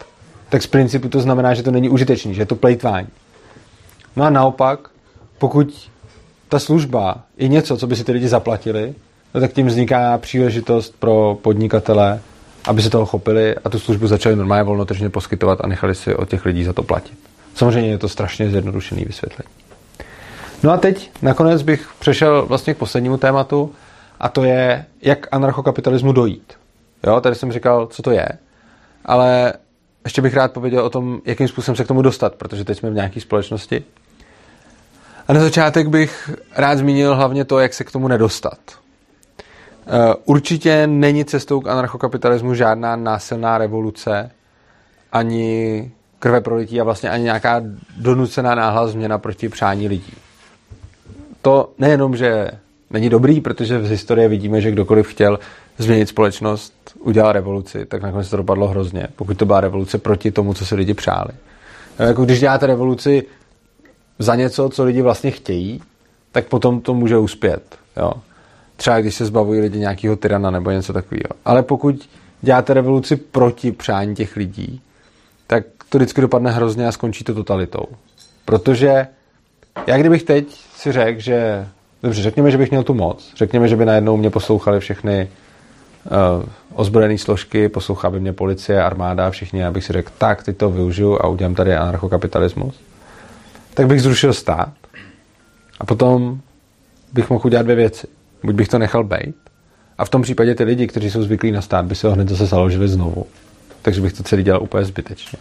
tak z principu to znamená, že to není užitečný, že je to plejtvání. No a naopak, pokud ta služba je něco, co by si ty lidi zaplatili, no tak tím vzniká příležitost pro podnikatele, aby se toho chopili a tu službu začali normálně volnotržně poskytovat a nechali si od těch lidí za to platit. Samozřejmě je to strašně zjednodušený vysvětlení. No a teď nakonec bych přešel vlastně k poslednímu tématu a to je, jak anarchokapitalismu dojít. Jo, tady jsem říkal, co to je, ale ještě bych rád pověděl o tom, jakým způsobem se k tomu dostat, protože teď jsme v nějaké společnosti, a na začátek bych rád zmínil hlavně to, jak se k tomu nedostat. Eh, určitě není cestou k anarchokapitalismu žádná násilná revoluce, ani krve prolití a vlastně ani nějaká donucená náhla změna proti přání lidí. To nejenom, že není dobrý, protože v historii vidíme, že kdokoliv chtěl změnit společnost, udělal revoluci, tak nakonec to dopadlo hrozně, pokud to byla revoluce proti tomu, co si lidi přáli. Eh, jako když děláte revoluci za něco, co lidi vlastně chtějí, tak potom to může uspět. Jo. Třeba když se zbavují lidi nějakého tyrana nebo něco takového. Ale pokud děláte revoluci proti přání těch lidí, tak to vždycky dopadne hrozně a skončí to totalitou. Protože já kdybych teď si řekl, že dobře, řekněme, že bych měl tu moc, řekněme, že by najednou mě poslouchali všechny uh, ozbrojené složky, poslouchá by mě policie, armáda, všichni, abych si řekl, tak, teď to využiju a udělám tady anarchokapitalismus tak bych zrušil stát a potom bych mohl udělat dvě věci. Buď bych to nechal být a v tom případě ty lidi, kteří jsou zvyklí na stát, by se ho hned zase založili znovu. Takže bych to celý dělal úplně zbytečně.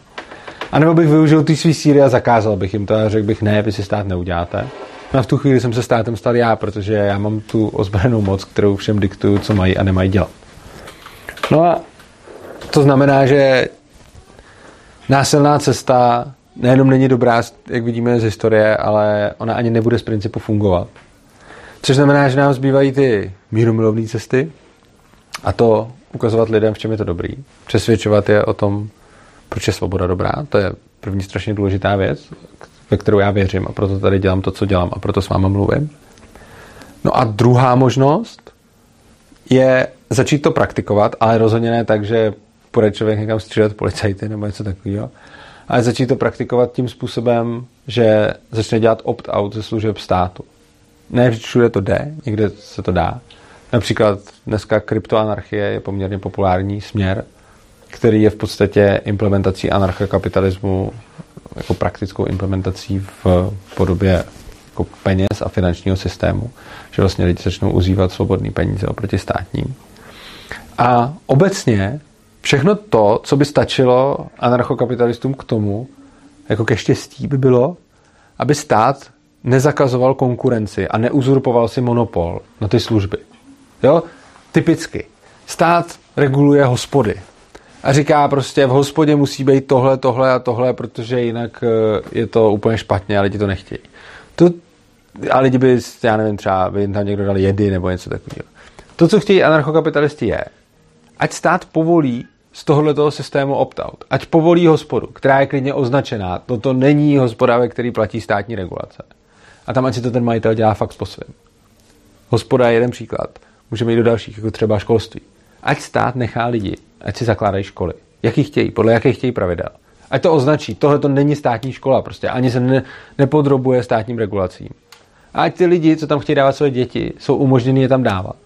A nebo bych využil ty svý síly a zakázal bych jim to a řekl bych, ne, vy si stát neuděláte. No a v tu chvíli jsem se státem stal já, protože já mám tu ozbrojenou moc, kterou všem diktuju, co mají a nemají dělat. No a to znamená, že násilná cesta nejenom není dobrá, jak vidíme z historie, ale ona ani nebude z principu fungovat. Což znamená, že nám zbývají ty mírumilovné cesty a to ukazovat lidem, v čem je to dobrý. Přesvědčovat je o tom, proč je svoboda dobrá. To je první strašně důležitá věc, ve kterou já věřím a proto tady dělám to, co dělám a proto s váma mluvím. No a druhá možnost je začít to praktikovat, ale rozhodně ne tak, že půjde člověk někam střílet policajty nebo něco takového, ale začít to praktikovat tím způsobem, že začne dělat opt-out ze služeb státu. Ne všude to jde, někde se to dá. Například dneska kryptoanarchie je poměrně populární směr, který je v podstatě implementací anarchokapitalismu jako praktickou implementací v podobě jako peněz a finančního systému, že vlastně lidi začnou užívat svobodný peníze oproti státním. A obecně všechno to, co by stačilo anarchokapitalistům k tomu, jako ke štěstí by bylo, aby stát nezakazoval konkurenci a neuzurpoval si monopol na ty služby. Jo? Typicky. Stát reguluje hospody a říká prostě v hospodě musí být tohle, tohle a tohle, protože jinak eh, je to úplně špatně a lidi to nechtějí. To a lidi by, já nevím, třeba by jim tam někdo dal jedy nebo něco takového. To, co chtějí anarchokapitalisti je, ať stát povolí z tohoto systému opt-out. Ať povolí hospodu, která je klidně označená. Toto není hospoda, ve který platí státní regulace. A tam ať si to ten majitel dělá fakt po svém. Hospoda je jeden příklad. Můžeme jít do dalších, jako třeba školství. Ať stát nechá lidi, ať si zakládají školy. Jaký chtějí, podle jakých chtějí pravidel. Ať to označí, tohle to není státní škola, prostě ani se ne, nepodrobuje státním regulacím. A ať ty lidi, co tam chtějí dávat své děti, jsou umožněni je tam dávat.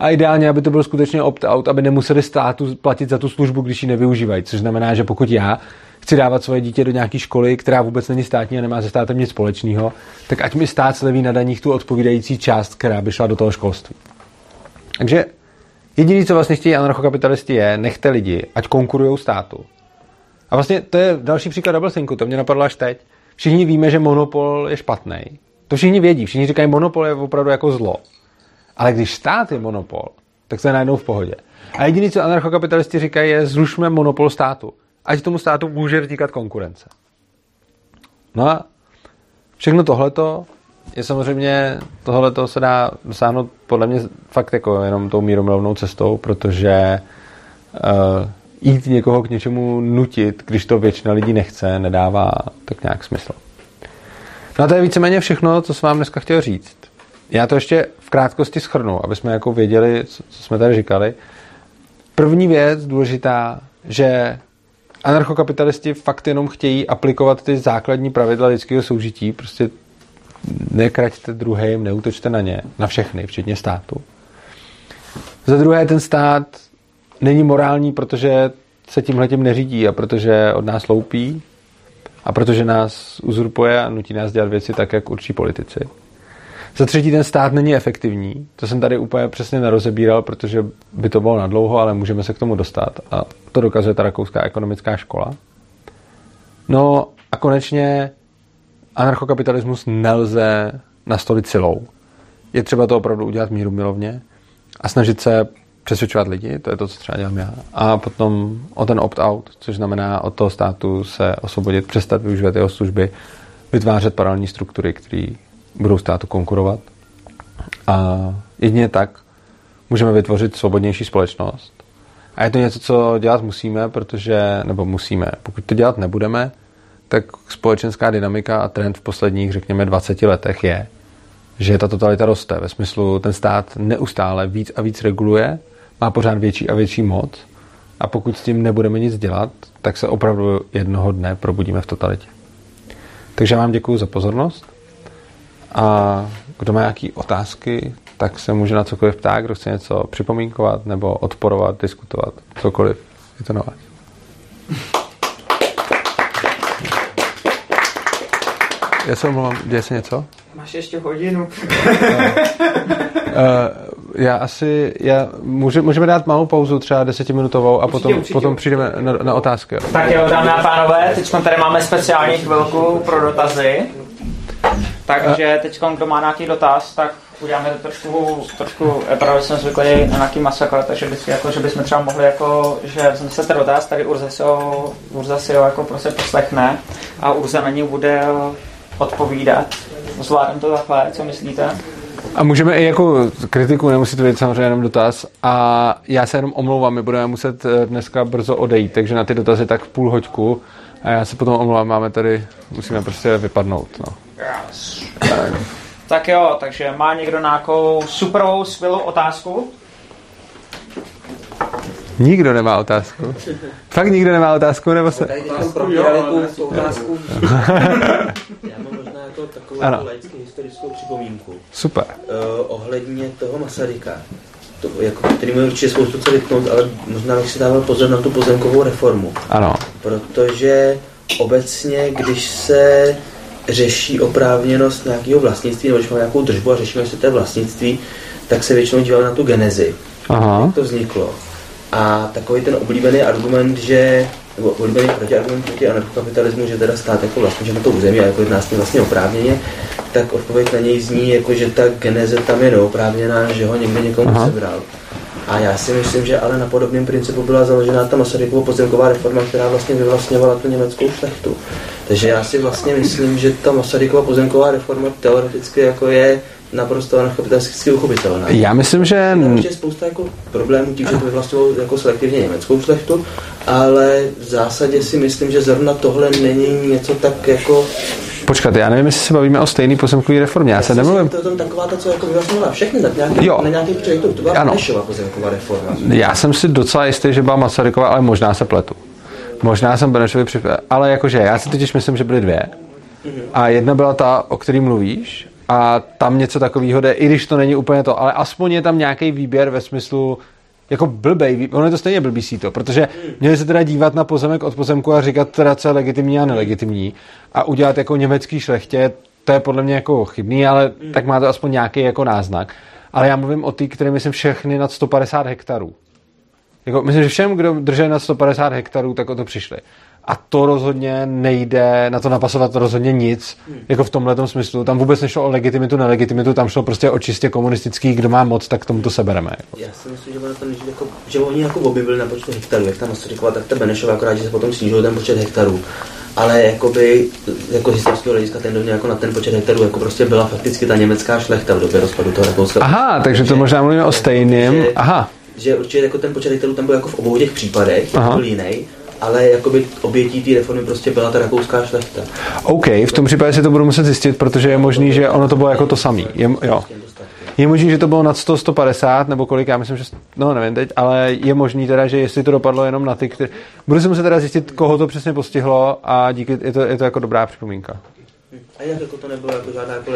A ideálně, aby to byl skutečně opt-out, aby nemuseli státu platit za tu službu, když ji nevyužívají. Což znamená, že pokud já chci dávat svoje dítě do nějaké školy, která vůbec není státní a nemá se státem nic společného, tak ať mi stát sleví na daních tu odpovídající část, která by šla do toho školství. Takže jediné, co vlastně chtějí anarchokapitalisti, je nechte lidi, ať konkurují státu. A vlastně to je další příklad double thinku, to mě napadlo až teď. Všichni víme, že monopol je špatný. To všichni vědí, všichni říkají, monopol je opravdu jako zlo. Ale když stát je monopol, tak je najednou v pohodě. A jediné, co anarchokapitalisti říkají, je zrušme monopol státu. Ať tomu státu může vznikat konkurence. No a všechno tohleto je samozřejmě, tohleto se dá dosáhnout podle mě fakt jako jenom tou míromilovnou cestou, protože uh, jít někoho k něčemu nutit, když to většina lidí nechce, nedává tak nějak smysl. No a to je víceméně všechno, co jsem vám dneska chtěl říct. Já to ještě v krátkosti schrnu, aby jsme jako věděli, co, co jsme tady říkali. První věc důležitá, že anarchokapitalisti fakt jenom chtějí aplikovat ty základní pravidla lidského soužití, prostě nekraťte druhým, neutočte na ně, na všechny, včetně státu. Za druhé, ten stát není morální, protože se tímhle tím neřídí a protože od nás loupí a protože nás uzurpuje a nutí nás dělat věci tak, jak určí politici. Za třetí, ten stát není efektivní. To jsem tady úplně přesně nerozebíral, protože by to bylo nadlouho, ale můžeme se k tomu dostat. A to dokazuje ta rakouská ekonomická škola. No a konečně anarchokapitalismus nelze nastolit silou. Je třeba to opravdu udělat míru milovně a snažit se přesvědčovat lidi, to je to, co třeba dělám já. A potom o ten opt-out, což znamená od toho státu se osvobodit, přestat využívat jeho služby, vytvářet paralelní struktury, které budou státu konkurovat. A jedině tak můžeme vytvořit svobodnější společnost. A je to něco, co dělat musíme, protože, nebo musíme, pokud to dělat nebudeme, tak společenská dynamika a trend v posledních, řekněme, 20 letech je, že ta totalita roste. Ve smyslu, ten stát neustále víc a víc reguluje, má pořád větší a větší moc a pokud s tím nebudeme nic dělat, tak se opravdu jednoho dne probudíme v totalitě. Takže vám děkuji za pozornost a kdo má nějaké otázky, tak se může na cokoliv ptát, kdo chce něco připomínkovat nebo odporovat, diskutovat, cokoliv. Je to na vás. Já se omlouvám, děje se něco? Máš ještě hodinu. uh, já asi, já, může, můžeme dát malou pauzu, třeba desetiminutovou a určitě, potom, určitě, potom přijdeme na, na otázky. Tak jo, dámy a pánové, teď tady máme speciální chvilku pro dotazy. Takže teď, kdo má nějaký dotaz, tak uděláme to trošku, trošku právě jsem zvyklý na nějaký masakr, takže by, jako, že bychom třeba mohli jako, že ten dotaz, tady Urza si ho, Urza si ho jako prostě poslechne a Urza na ní bude odpovídat. Zvládám to takhle, co myslíte? A můžeme i jako kritiku, nemusí to být samozřejmě jenom dotaz. A já se jenom omlouvám, my budeme muset eh, dneska brzo odejít, takže na ty dotazy tak půl hoďku. A já se potom omlouvám, máme tady, musíme prostě vypadnout. No. Yes. Tak. jo, takže má někdo nějakou superovou, skvělou otázku? Nikdo nemá otázku. Fakt nikdo nemá otázku, nebo se... Otázku, jo, tu otázku. [LAUGHS] Já mám možná jako takovou ano. laicky historickou připomínku. Super. Uh, ohledně toho Masaryka. To, jako, který mi určitě spoustu co vytknout, ale možná bych si dával pozor na tu pozemkovou reformu. Ano. Protože obecně, když se řeší oprávněnost nějakého vlastnictví, nebo když máme nějakou držbu a řešíme, jestli to je vlastnictví, tak se většinou díváme na tu genezi. Aha. Jak to vzniklo. A takový ten oblíbený argument, že nebo oblíbený protiargument proti anarchokapitalismu, že teda stát jako vlastně, že na to území a jako jedná s tím vlastně oprávněně, tak odpověď na něj zní, jako že ta geneze tam je neoprávněná, že ho někde někomu Aha. sebral. A já si myslím, že ale na podobném principu byla založena ta Masarykova pozemková reforma, která vlastně vyvlastňovala tu německou šlechtu. Takže já si vlastně myslím, že ta Masarykova pozemková reforma teoreticky jako je naprosto anarchopitalisticky uchopitelná. Já myslím, že... Je spousta jako problémů tím, že to vyvlastňovalo jako selektivně německou šlechtu, ale v zásadě si myslím, že zrovna tohle není něco tak jako Počkat, já nevím, jestli se bavíme o stejné pozemkové reformě. Já, já se nemluvím. To je tam taková ta, co jako vyvlastňovala všechny na nějaký, jo. na nějaký projektu. To byla Benešova pozemková reforma. Já jsem si docela jistý, že byla Masaryková, ale možná se pletu. Možná jsem Benešovi připravil. Ale jakože, já si totiž myslím, že byly dvě. Mm-hmm. A jedna byla ta, o který mluvíš, a tam něco takového jde, i když to není úplně to, ale aspoň je tam nějaký výběr ve smyslu, jako blbej, ono je to stejně blbý to, protože měli se teda dívat na pozemek od pozemku a říkat teda, co je legitimní a nelegitimní a udělat jako německý šlechtě, to je podle mě jako chybný, ale tak má to aspoň nějaký jako náznak. Ale já mluvím o ty, které myslím všechny nad 150 hektarů. Jako, myslím, že všem, kdo drží nad 150 hektarů, tak o to přišli. A to rozhodně nejde, na to napasovat rozhodně nic, hmm. jako v tomhle smyslu. Tam vůbec nešlo o legitimitu, nelegitimitu, tam šlo prostě o čistě komunistický, kdo má moc, tak tomu to sebereme. Jako. Já si myslím, že, ono to, jako, že oni jako objevili na počtu hektarů, jak tam říkala, tak ta Benešova, akorát, že se potom snížil ten počet hektarů. Ale jakoby, jako historického hlediska ten jako na ten počet hektarů jako prostě byla fakticky ta německá šlechta v době rozpadu toho Rakouska. Aha, takže to možná mluvíme o stejným. Aha. Že určitě jako ten počet hektarů tam byl jako v obou těch případech, byl jiný ale jakoby obětí té reformy prostě byla ta rakouská šlechta. OK, v tom případě si to budu muset zjistit, protože je možný, že ono to bylo jako to samé. Je, jo. Je možný, že to bylo nad 100, 150 nebo kolik, já myslím, že, no nevím teď, ale je možný teda, že jestli to dopadlo jenom na ty, které... Budu si muset teda zjistit, koho to přesně postihlo a díky, je to, je to jako dobrá připomínka. A jak jako to nebylo jako žádná jako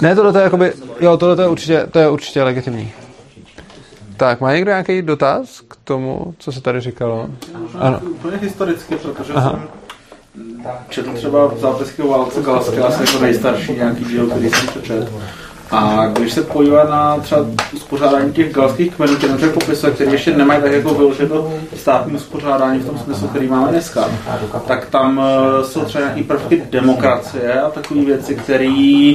Ne, tohle je jakoby, jo, tohle je určitě, to je určitě legitimní. Tak, má někdo nějaký dotaz k tomu, co se tady říkalo? Ano. Úplně historicky, protože Aha. jsem četl třeba v zápisky o válce Galaské, asi jako nejstarší nějaký díl, který jsem přečetl. A když se podívá na třeba uspořádání těch galských kmenů, které člověk popisuje, které ještě nemají tak jako vyloženo státní uspořádání v tom smyslu, který máme dneska, tak tam eh, jsou třeba nějaké prvky demokracie a takové věci, které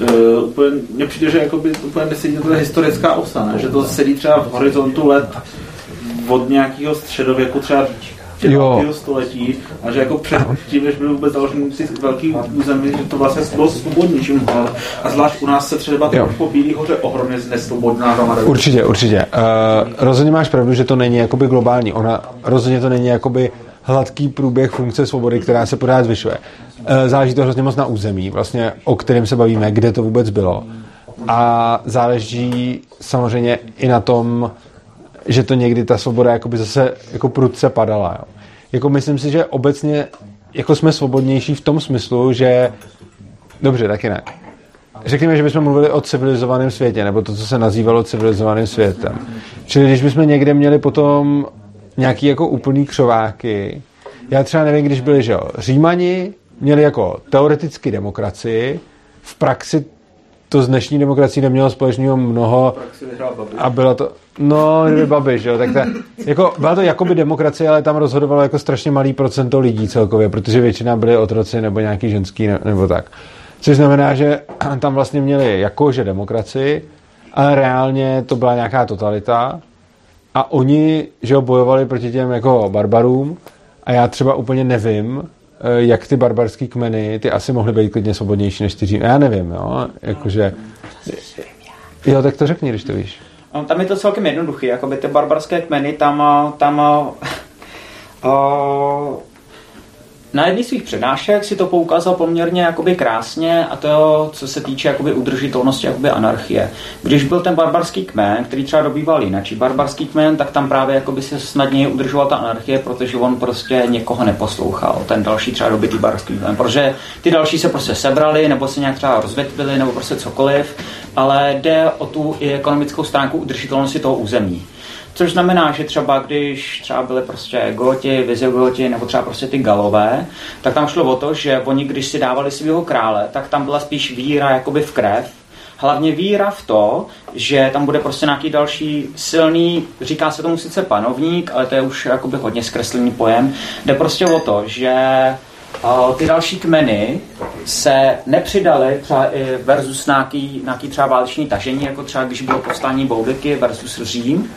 Uh, úplně, mně přijde, že jakoby, úplně nesedí to historická osa, ne? že to sedí třeba v horizontu let od nějakého středověku třeba jo. století a že jako před tím, než byl vůbec založený si velký území, že to vlastně bylo svobodnější. A zvlášť u nás se třeba po Bílý hoře ohromně nesvobodná hromada. Určitě, určitě. Uh, rozhodně máš pravdu, že to není jakoby globální. Ona rozhodně to není jakoby hladký průběh funkce svobody, která se pořád zvyšuje. Eh, záleží to hrozně moc na území, vlastně, o kterém se bavíme, kde to vůbec bylo. A záleží samozřejmě i na tom, že to někdy ta svoboda jakoby zase jako prudce padala. Jo. Jako myslím si, že obecně jako jsme svobodnější v tom smyslu, že dobře, taky ne. Řekněme, že bychom mluvili o civilizovaném světě, nebo to, co se nazývalo civilizovaným světem. Čili když bychom někde měli potom nějaký jako úplný křováky, já třeba nevím, když byli, že jo, Římani, měli jako teoreticky demokracii, v praxi to z dnešní demokracií nemělo společného mnoho a byla to, no, kdyby Babiš, jo, tak to, jako, byla to jakoby demokracie, ale tam rozhodovalo jako strašně malý procento lidí celkově, protože většina byly otroci nebo nějaký ženský ne, nebo tak. Což znamená, že [CLEARS THROAT] tam vlastně měli jakože demokracii, ale reálně to byla nějaká totalita. A oni, že bojovali proti těm jako barbarům. A já třeba úplně nevím, jak ty barbarský kmeny, ty asi mohly být klidně svobodnější než ty. Já nevím, jo, jakože... Jo, tak to řekni, když to víš. No, tam je to celkem jednoduché, jakoby ty barbarské kmeny tam, eh, tam uh, [LAUGHS] na jedné svých přednášek si to poukázal poměrně jakoby krásně a to, co se týče jakoby udržitelnosti jakoby anarchie. Když byl ten barbarský kmen, který třeba dobýval jinak, barbarský kmen, tak tam právě jakoby se snadněji udržoval ta anarchie, protože on prostě někoho neposlouchal. Ten další třeba dobitý barbarský kmen, protože ty další se prostě sebrali, nebo se nějak třeba rozvětvili, nebo prostě cokoliv, ale jde o tu i ekonomickou stránku udržitelnosti toho území. Což znamená, že třeba když třeba byly prostě goti, vizigoti nebo třeba prostě ty galové, tak tam šlo o to, že oni když si dávali svého krále, tak tam byla spíš víra jakoby v krev, hlavně víra v to, že tam bude prostě nějaký další silný, říká se tomu sice panovník, ale to je už jakoby hodně zkreslený pojem, jde prostě o to, že ty další kmeny se nepřidaly třeba i versus nějaký, nějaký třeba váleční tažení, jako třeba když bylo povstání Boudiky versus Řím,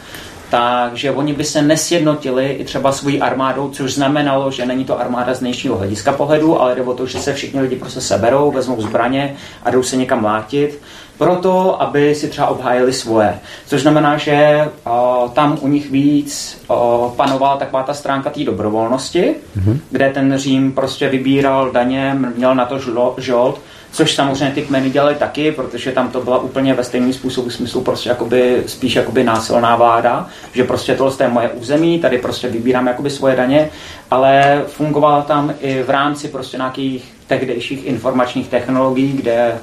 takže oni by se nesjednotili i třeba svojí armádou, což znamenalo, že není to armáda z dnešního hlediska pohledu, ale jde o to, že se všichni lidi prostě seberou, vezmou zbraně a jdou se někam mlátit proto, aby si třeba obhájili svoje. Což znamená, že o, tam u nich víc o, panovala taková ta stránka té dobrovolnosti, mm-hmm. kde ten Řím prostě vybíral daně, měl na to žolt, což samozřejmě ty kmeny dělali taky, protože tam to byla úplně ve stejném způsobu smyslu prostě jakoby, spíš jakoby násilná vláda, že prostě tohle je moje území, tady prostě vybírám jakoby svoje daně, ale fungovala tam i v rámci prostě nějakých tehdejších informačních technologií, kde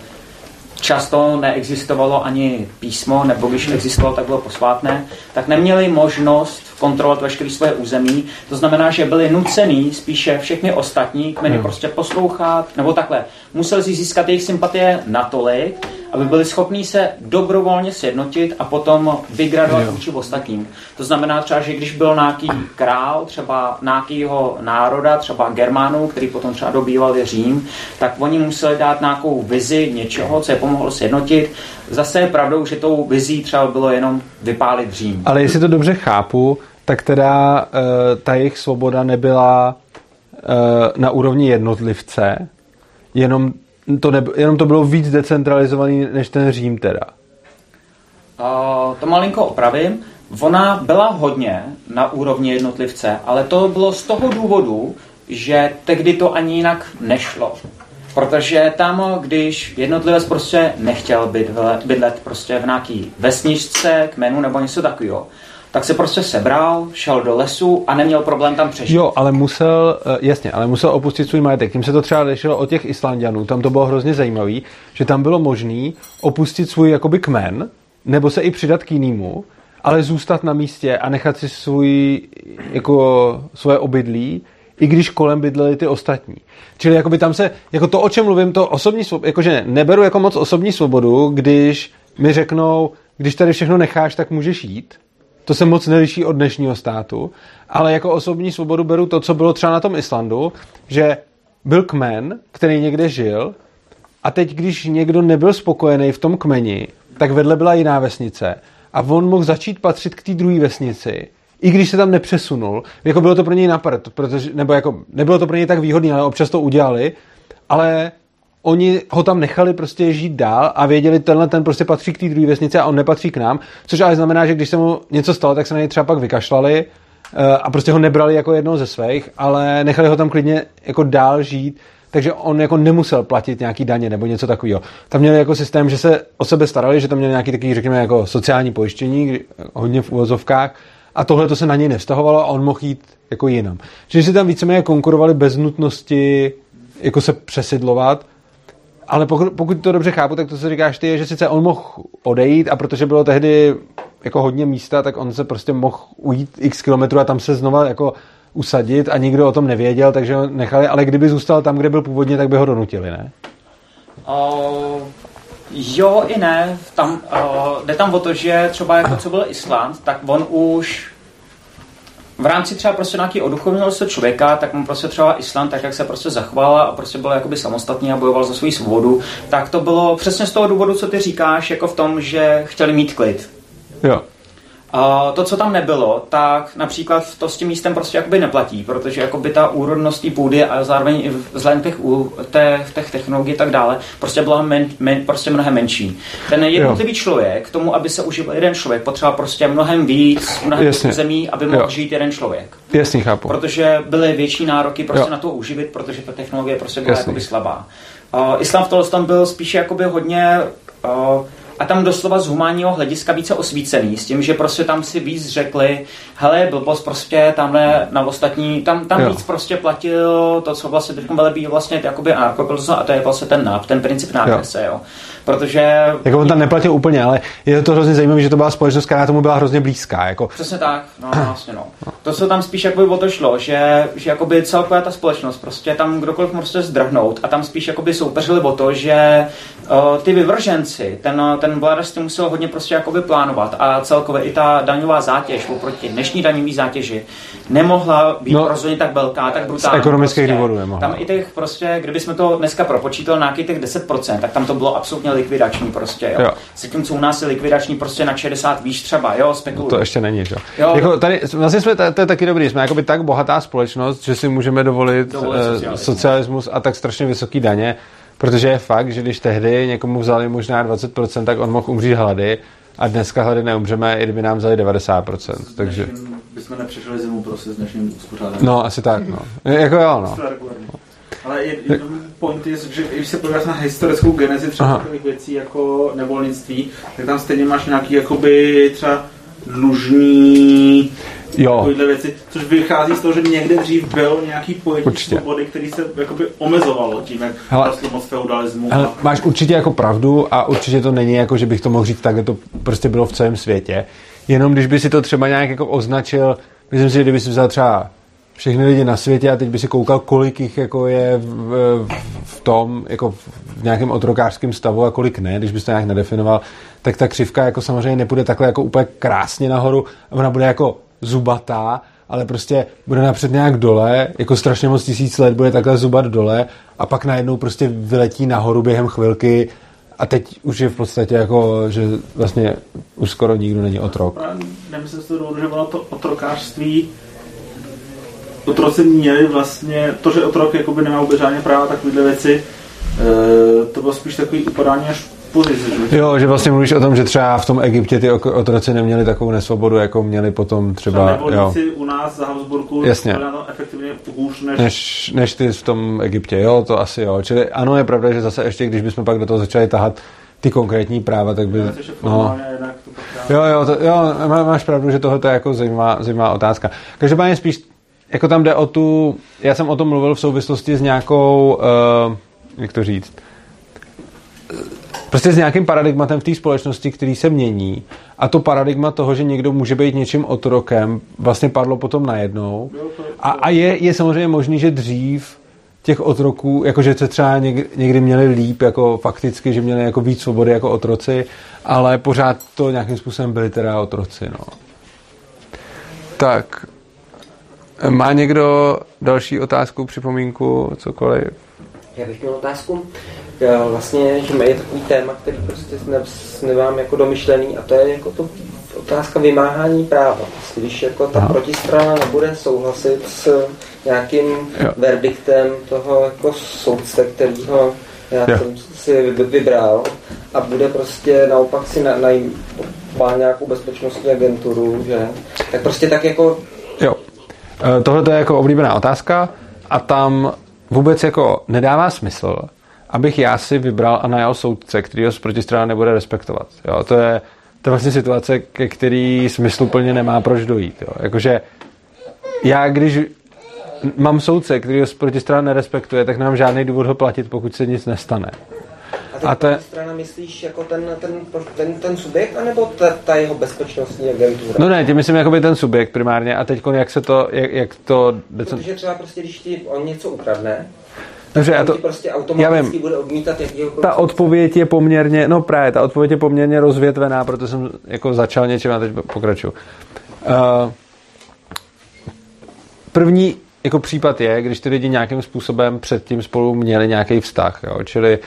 často neexistovalo ani písmo, nebo když existovalo, tak bylo posvátné, tak neměli možnost kontrolovat veškeré svoje území. To znamená, že byli nucený spíše všechny ostatní kmeny hmm. prostě poslouchat, nebo takhle. Museli si získat jejich sympatie natolik, aby byli schopní se dobrovolně sjednotit a potom vygradovat vůči ostatním. To znamená třeba, že když byl nějaký král, třeba nějakého národa, třeba Germánů, který potom třeba dobývali Řím, tak oni museli dát nějakou vizi něčeho, co je pomohlo sjednotit. Zase je pravdou, že tou vizí třeba bylo jenom vypálit Řím. Ale jestli to dobře chápu, tak teda uh, ta jejich svoboda nebyla uh, na úrovni jednotlivce, jenom to, ne, jenom to bylo víc decentralizovaný než ten Řím teda. Uh, to malinko opravím. Ona byla hodně na úrovni jednotlivce, ale to bylo z toho důvodu, že tehdy to ani jinak nešlo. Protože tam, když jednotlivec prostě nechtěl bydlet, bydlet prostě v nějaký vesničce, kmenu nebo něco takového, tak se prostě sebral, šel do lesu a neměl problém tam přežít. Jo, ale musel, eh, jasně, ale musel opustit svůj majetek. Tím se to třeba lišilo od těch Islandianů, tam to bylo hrozně zajímavé, že tam bylo možné opustit svůj jakoby kmen, nebo se i přidat k jinému, ale zůstat na místě a nechat si svůj, jako, svoje obydlí, i když kolem bydleli ty ostatní. Čili jakoby tam se, jako to, o čem mluvím, to osobní svobodu, jakože neberu jako moc osobní svobodu, když mi řeknou, když tady všechno necháš, tak můžeš jít, to se moc neliší od dnešního státu, ale jako osobní svobodu beru to, co bylo třeba na tom Islandu, že byl kmen, který někde žil a teď, když někdo nebyl spokojený v tom kmeni, tak vedle byla jiná vesnice. A on mohl začít patřit k té druhé vesnici, i když se tam nepřesunul, jako bylo to pro něj napad, protože, nebo jako, nebylo to pro něj tak výhodné, ale občas to udělali, ale oni ho tam nechali prostě žít dál a věděli, tenhle ten prostě patří k té druhé vesnici a on nepatří k nám, což ale znamená, že když se mu něco stalo, tak se na něj třeba pak vykašlali eh, a prostě ho nebrali jako jednoho ze svých, ale nechali ho tam klidně jako dál žít, takže on jako nemusel platit nějaký daně nebo něco takového. Tam měli jako systém, že se o sebe starali, že tam měli nějaký takový, řekněme, jako sociální pojištění, hodně v úvozovkách, a tohle to se na něj nevztahovalo a on mohl jít jako jinam. Čili si tam víceméně konkurovali bez nutnosti jako se přesidlovat, ale pokud, pokud to dobře chápu, tak to, co říkáš ty, je, že sice on mohl odejít a protože bylo tehdy jako hodně místa, tak on se prostě mohl ujít x kilometrů a tam se znova jako usadit a nikdo o tom nevěděl, takže ho nechali, ale kdyby zůstal tam, kde byl původně, tak by ho donutili, ne? Uh, jo i ne. Tam, uh, jde tam o to, že třeba jako co byl Island, tak on už v rámci třeba prostě nějaký oduchovněnosti člověka, tak mu prostě třeba Island, tak jak se prostě zachoval a prostě byl jakoby samostatný a bojoval za svou svobodu, tak to bylo přesně z toho důvodu, co ty říkáš, jako v tom, že chtěli mít klid. Jo. To, co tam nebylo, tak například to s tím místem prostě jakoby neplatí, protože jakoby ta úrodnost té půdy a zároveň i vzhledem těch, těch, těch technologií a tak dále, prostě byla men, men, prostě mnohem menší. Ten jednotlivý jo. člověk, k tomu, aby se užil jeden člověk, potřeboval prostě mnohem víc, mnohem víc zemí, aby mohl jo. žít jeden člověk. Jasně, chápu. Protože byly větší nároky prostě jo. na to uživit, protože ta technologie prostě byla jakoby slabá. Uh, Islám v tom byl spíše jakoby hodně uh, a tam doslova z humánního hlediska více osvícený, s tím, že prostě tam si víc řekli, hele, blbost prostě tamhle na ostatní, tam, tam víc prostě platil to, co vlastně teď velebí vlastně jakoby a to je vlastně ten náp, ten princip náprese, jo. jo. Protože... Jako on tam neplatil úplně, ale je to hrozně zajímavé, že to byla společnost, která tomu byla hrozně blízká. Jako. Přesně tak, no vlastně no. To se tam spíš jakoby o to šlo, že, že jakoby celková ta společnost, prostě tam kdokoliv může zdrhnout a tam spíš jakoby soupeřili o to, že uh, ty vyvrženci, ten, ten vládař si musel hodně prostě jakoby plánovat a celkově i ta daňová zátěž oproti dnešní daňové zátěži nemohla být no, rozhodně tak velká, tak brutální. Z ekonomických prostě. důvodů nemohla. Tam i těch prostě, kdybychom to dneska propočítali na nějakých těch 10%, tak tam to bylo absolutně likvidační prostě, jo. jo. Zatímco u nás je likvidační prostě na 60 výš třeba, jo, spekuluju. No to ještě není, jo. jo jako tady, vlastně jsme, to, to je taky dobrý, jsme jakoby tak bohatá společnost, že si můžeme dovolit, dovolit uh, socialismus. socialismus a tak strašně vysoký daně, Protože je fakt, že když tehdy někomu vzali možná 20%, tak on mohl umřít hlady a dneska hlady neumřeme, i kdyby nám vzali 90%. Takže... Bychom nepřešli zimu prostě s dnešním uspořádáním. No, asi tak, no. jako jo, no. Ale jeden point je, že když se podíváš na historickou genezi třeba takových věcí jako nevolnictví, tak tam stejně máš nějaký jakoby třeba dlužní jo. takovýhle věci, což vychází z toho, že někde dřív byl nějaký pojetí určitě. svobody, který se jakoby omezovalo tím, jak rostl moc feudalismu. Hele, máš určitě jako pravdu a určitě to není jako, že bych to mohl říct tak, to prostě bylo v celém světě. Jenom když by si to třeba nějak jako označil, myslím si, že kdyby si vzal třeba všechny lidi na světě a teď by si koukal, kolik jich jako je v, v, tom, jako v nějakém otrokářském stavu a kolik ne, když bys to nějak nedefinoval, tak ta křivka jako samozřejmě nepůjde takhle jako úplně krásně nahoru, ona bude jako zubatá, ale prostě bude napřed nějak dole, jako strašně moc tisíc let bude takhle zubat dole a pak najednou prostě vyletí nahoru během chvilky a teď už je v podstatě jako, že vlastně už skoro nikdo není otrok. Nemyslím si to že ono to otrokářství otroci měli vlastně, to, že otrok jakoby nemá vůbec žádné práva, takovéhle věci, e, to bylo spíš takový upadání až pozici. Že? Jo, že vlastně mluvíš o tom, že třeba v tom Egyptě ty otroci neměli takovou nesvobodu, jako měli potom třeba... třeba jo. u nás za Habsburku Jasně. na to efektivně hůř než... než... Než ty v tom Egyptě, jo, to asi jo. Čili ano, je pravda, že zase ještě, když bychom pak do toho začali tahat ty konkrétní práva, tak by... No. Jo, jo, to, jo, máš pravdu, že tohle je jako zajímavá, zajímavá otázka. Každopádně spíš jako tam jde o tu, já jsem o tom mluvil v souvislosti s nějakou, uh, jak to říct, prostě s nějakým paradigmatem v té společnosti, který se mění a to paradigma toho, že někdo může být něčím otrokem, vlastně padlo potom najednou. A, a je, je samozřejmě možný, že dřív těch otroků, jakože se třeba někdy, někdy měli líp, jako fakticky, že měli jako víc svobody jako otroci, ale pořád to nějakým způsobem byli teda otroci, no. Tak, má někdo další otázku, připomínku, cokoliv? Já bych měl otázku. Vlastně, že je takový téma, který prostě nemám jako domyšlený a to je jako to otázka vymáhání práva. Prostě, když jako ta Aha. protistrana nebude souhlasit s nějakým jo. verdiktem toho jako soudce, kterýho já jo. jsem si vybral a bude prostě naopak si na, na nějakou bezpečnostní agenturu, že? Tak prostě tak jako tohle je jako oblíbená otázka a tam vůbec jako nedává smysl, abych já si vybral a najal soudce, který ho z protistrana nebude respektovat. Jo, to je, to je vlastně situace, ke který smysluplně nemá proč dojít. Jo. Jakože já, když mám soudce, který ho z protistrana nerespektuje, tak nemám žádný důvod ho platit, pokud se nic nestane. A, a ta strana myslíš jako ten, ten, ten, ten subjekt, anebo ta, ta jeho bezpečnostní agentura? No ne, tím myslím jako by ten subjekt primárně a teď jak se to, jak, jak to... Protože třeba prostě, když ti on něco ukradne, Dobře, já to, prostě automaticky vím, bude odmítat. Ta odpověď je poměrně, no právě, ta odpověď je poměrně rozvětvená, proto jsem jako začal něčím a teď pokračuju. Uh, první jako případ je, když ty lidi nějakým způsobem předtím spolu měli nějaký vztah, jo? čili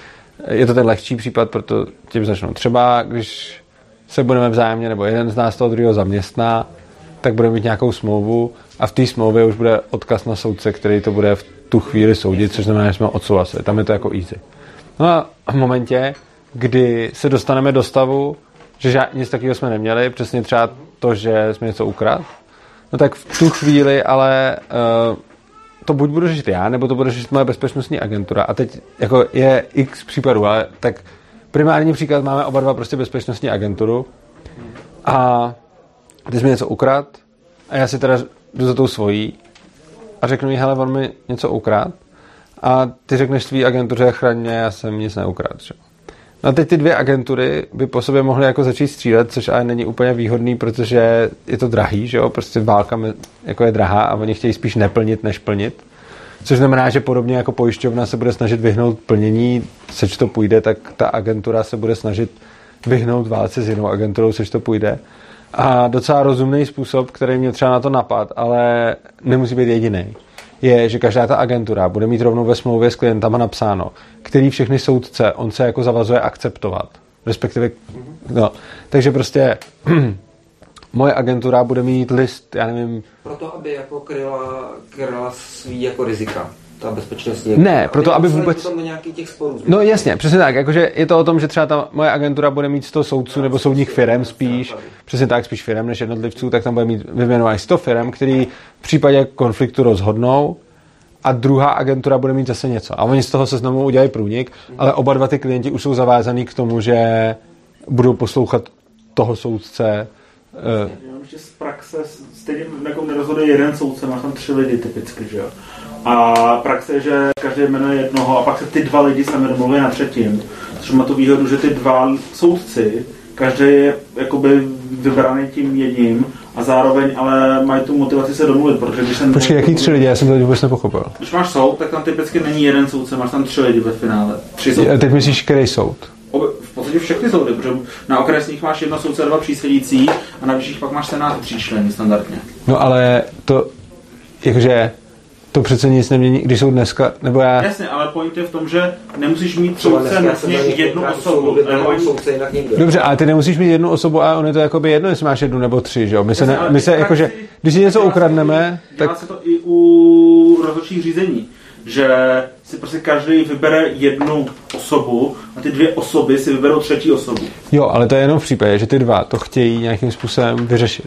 je to ten lehčí případ, proto tím začnu. Třeba když se budeme vzájemně, nebo jeden z nás toho druhého zaměstná, tak budeme mít nějakou smlouvu a v té smlouvě už bude odkaz na soudce, který to bude v tu chvíli soudit, což znamená, že jsme odsouhlasili. Tam je to jako easy. No a v momentě, kdy se dostaneme do stavu, že žád, nic takového jsme neměli, přesně třeba to, že jsme něco ukradli, no tak v tu chvíli ale uh, to buď budu řešit já, nebo to bude řešit moje bezpečnostní agentura. A teď jako je x případů, ale tak primární příklad máme oba dva prostě bezpečnostní agenturu a ty jsi mi něco ukrad a já si teda jdu za tou svojí a řeknu jí, hele, on mi něco ukrad a ty řekneš svý agentuře, chraň já jsem nic neukrad. Že? No a teď ty dvě agentury by po sobě mohly jako začít střílet, což ale není úplně výhodný, protože je to drahý, že jo? Prostě válka jako je drahá a oni chtějí spíš neplnit, než plnit. Což znamená, že podobně jako pojišťovna se bude snažit vyhnout plnění, seč to půjde, tak ta agentura se bude snažit vyhnout válce s jinou agenturou, což to půjde. A docela rozumný způsob, který mě třeba na to napad, ale nemusí být jediný, je, že každá ta agentura bude mít rovnou ve smlouvě s klientama napsáno, který všechny soudce on se jako zavazuje akceptovat. Respektive, no. Takže prostě [CLEARS THROAT] moje agentura bude mít list, já nevím... Proto, aby jako kryla, kryla svý jako rizika ta bezpečnostní. Ne, proto aby vůbec... Potom do nějakých těch sporů. No jasně, přesně tak. Jakože je to o tom, že třeba ta moje agentura bude mít 100 soudců nebo soudních firm spíš, přesně tak, spíš firm než jednotlivců, tak tam bude mít vyjmenovaných 100 firm, který v případě konfliktu rozhodnou a druhá agentura bude mít zase něco. A oni z toho se znovu udělají průnik, ale oba dva ty klienti už jsou zavázaný k tomu, že budou poslouchat toho soudce. Uh, že z praxe stejně jako nerozhoduje jeden soudce, má tam tři lidi typicky, že jo. A praxe je, že každý jmenuje jednoho a pak se ty dva lidi sami domluví na třetím. Což má tu výhodu, že ty dva soudci, každý je jakoby vybraný tím jedním a zároveň ale mají tu motivaci se domluvit, protože když jsem... Počkej, jaký tři lidi? Já jsem to vůbec nepochopil. Když máš soud, tak tam typicky není jeden soudce, máš tam tři lidi ve finále. Tři soudce. A teď myslíš, který soud? V podstatě všechny soudy, protože na okresních máš jedno soudce a dva přísedící a na vyšších pak máš senát tří členy standardně. No ale to, jakože to přece nic nemění, když jsou dneska, nebo já... Jasně, ale point je v tom, že nemusíš mít soudce nutně jednu osobu. Dobře, ale ty nemusíš mít jednu osobu a on je to jakoby jedno, jestli máš jednu nebo tři, že jo? My se, ne, my se jakože, když si něco ukradneme, tak... Dělá se to i u rozhodčích řízení že si prostě každý vybere jednu osobu a ty dvě osoby si vyberou třetí osobu. Jo, ale to je jenom v případě, že ty dva to chtějí nějakým způsobem vyřešit.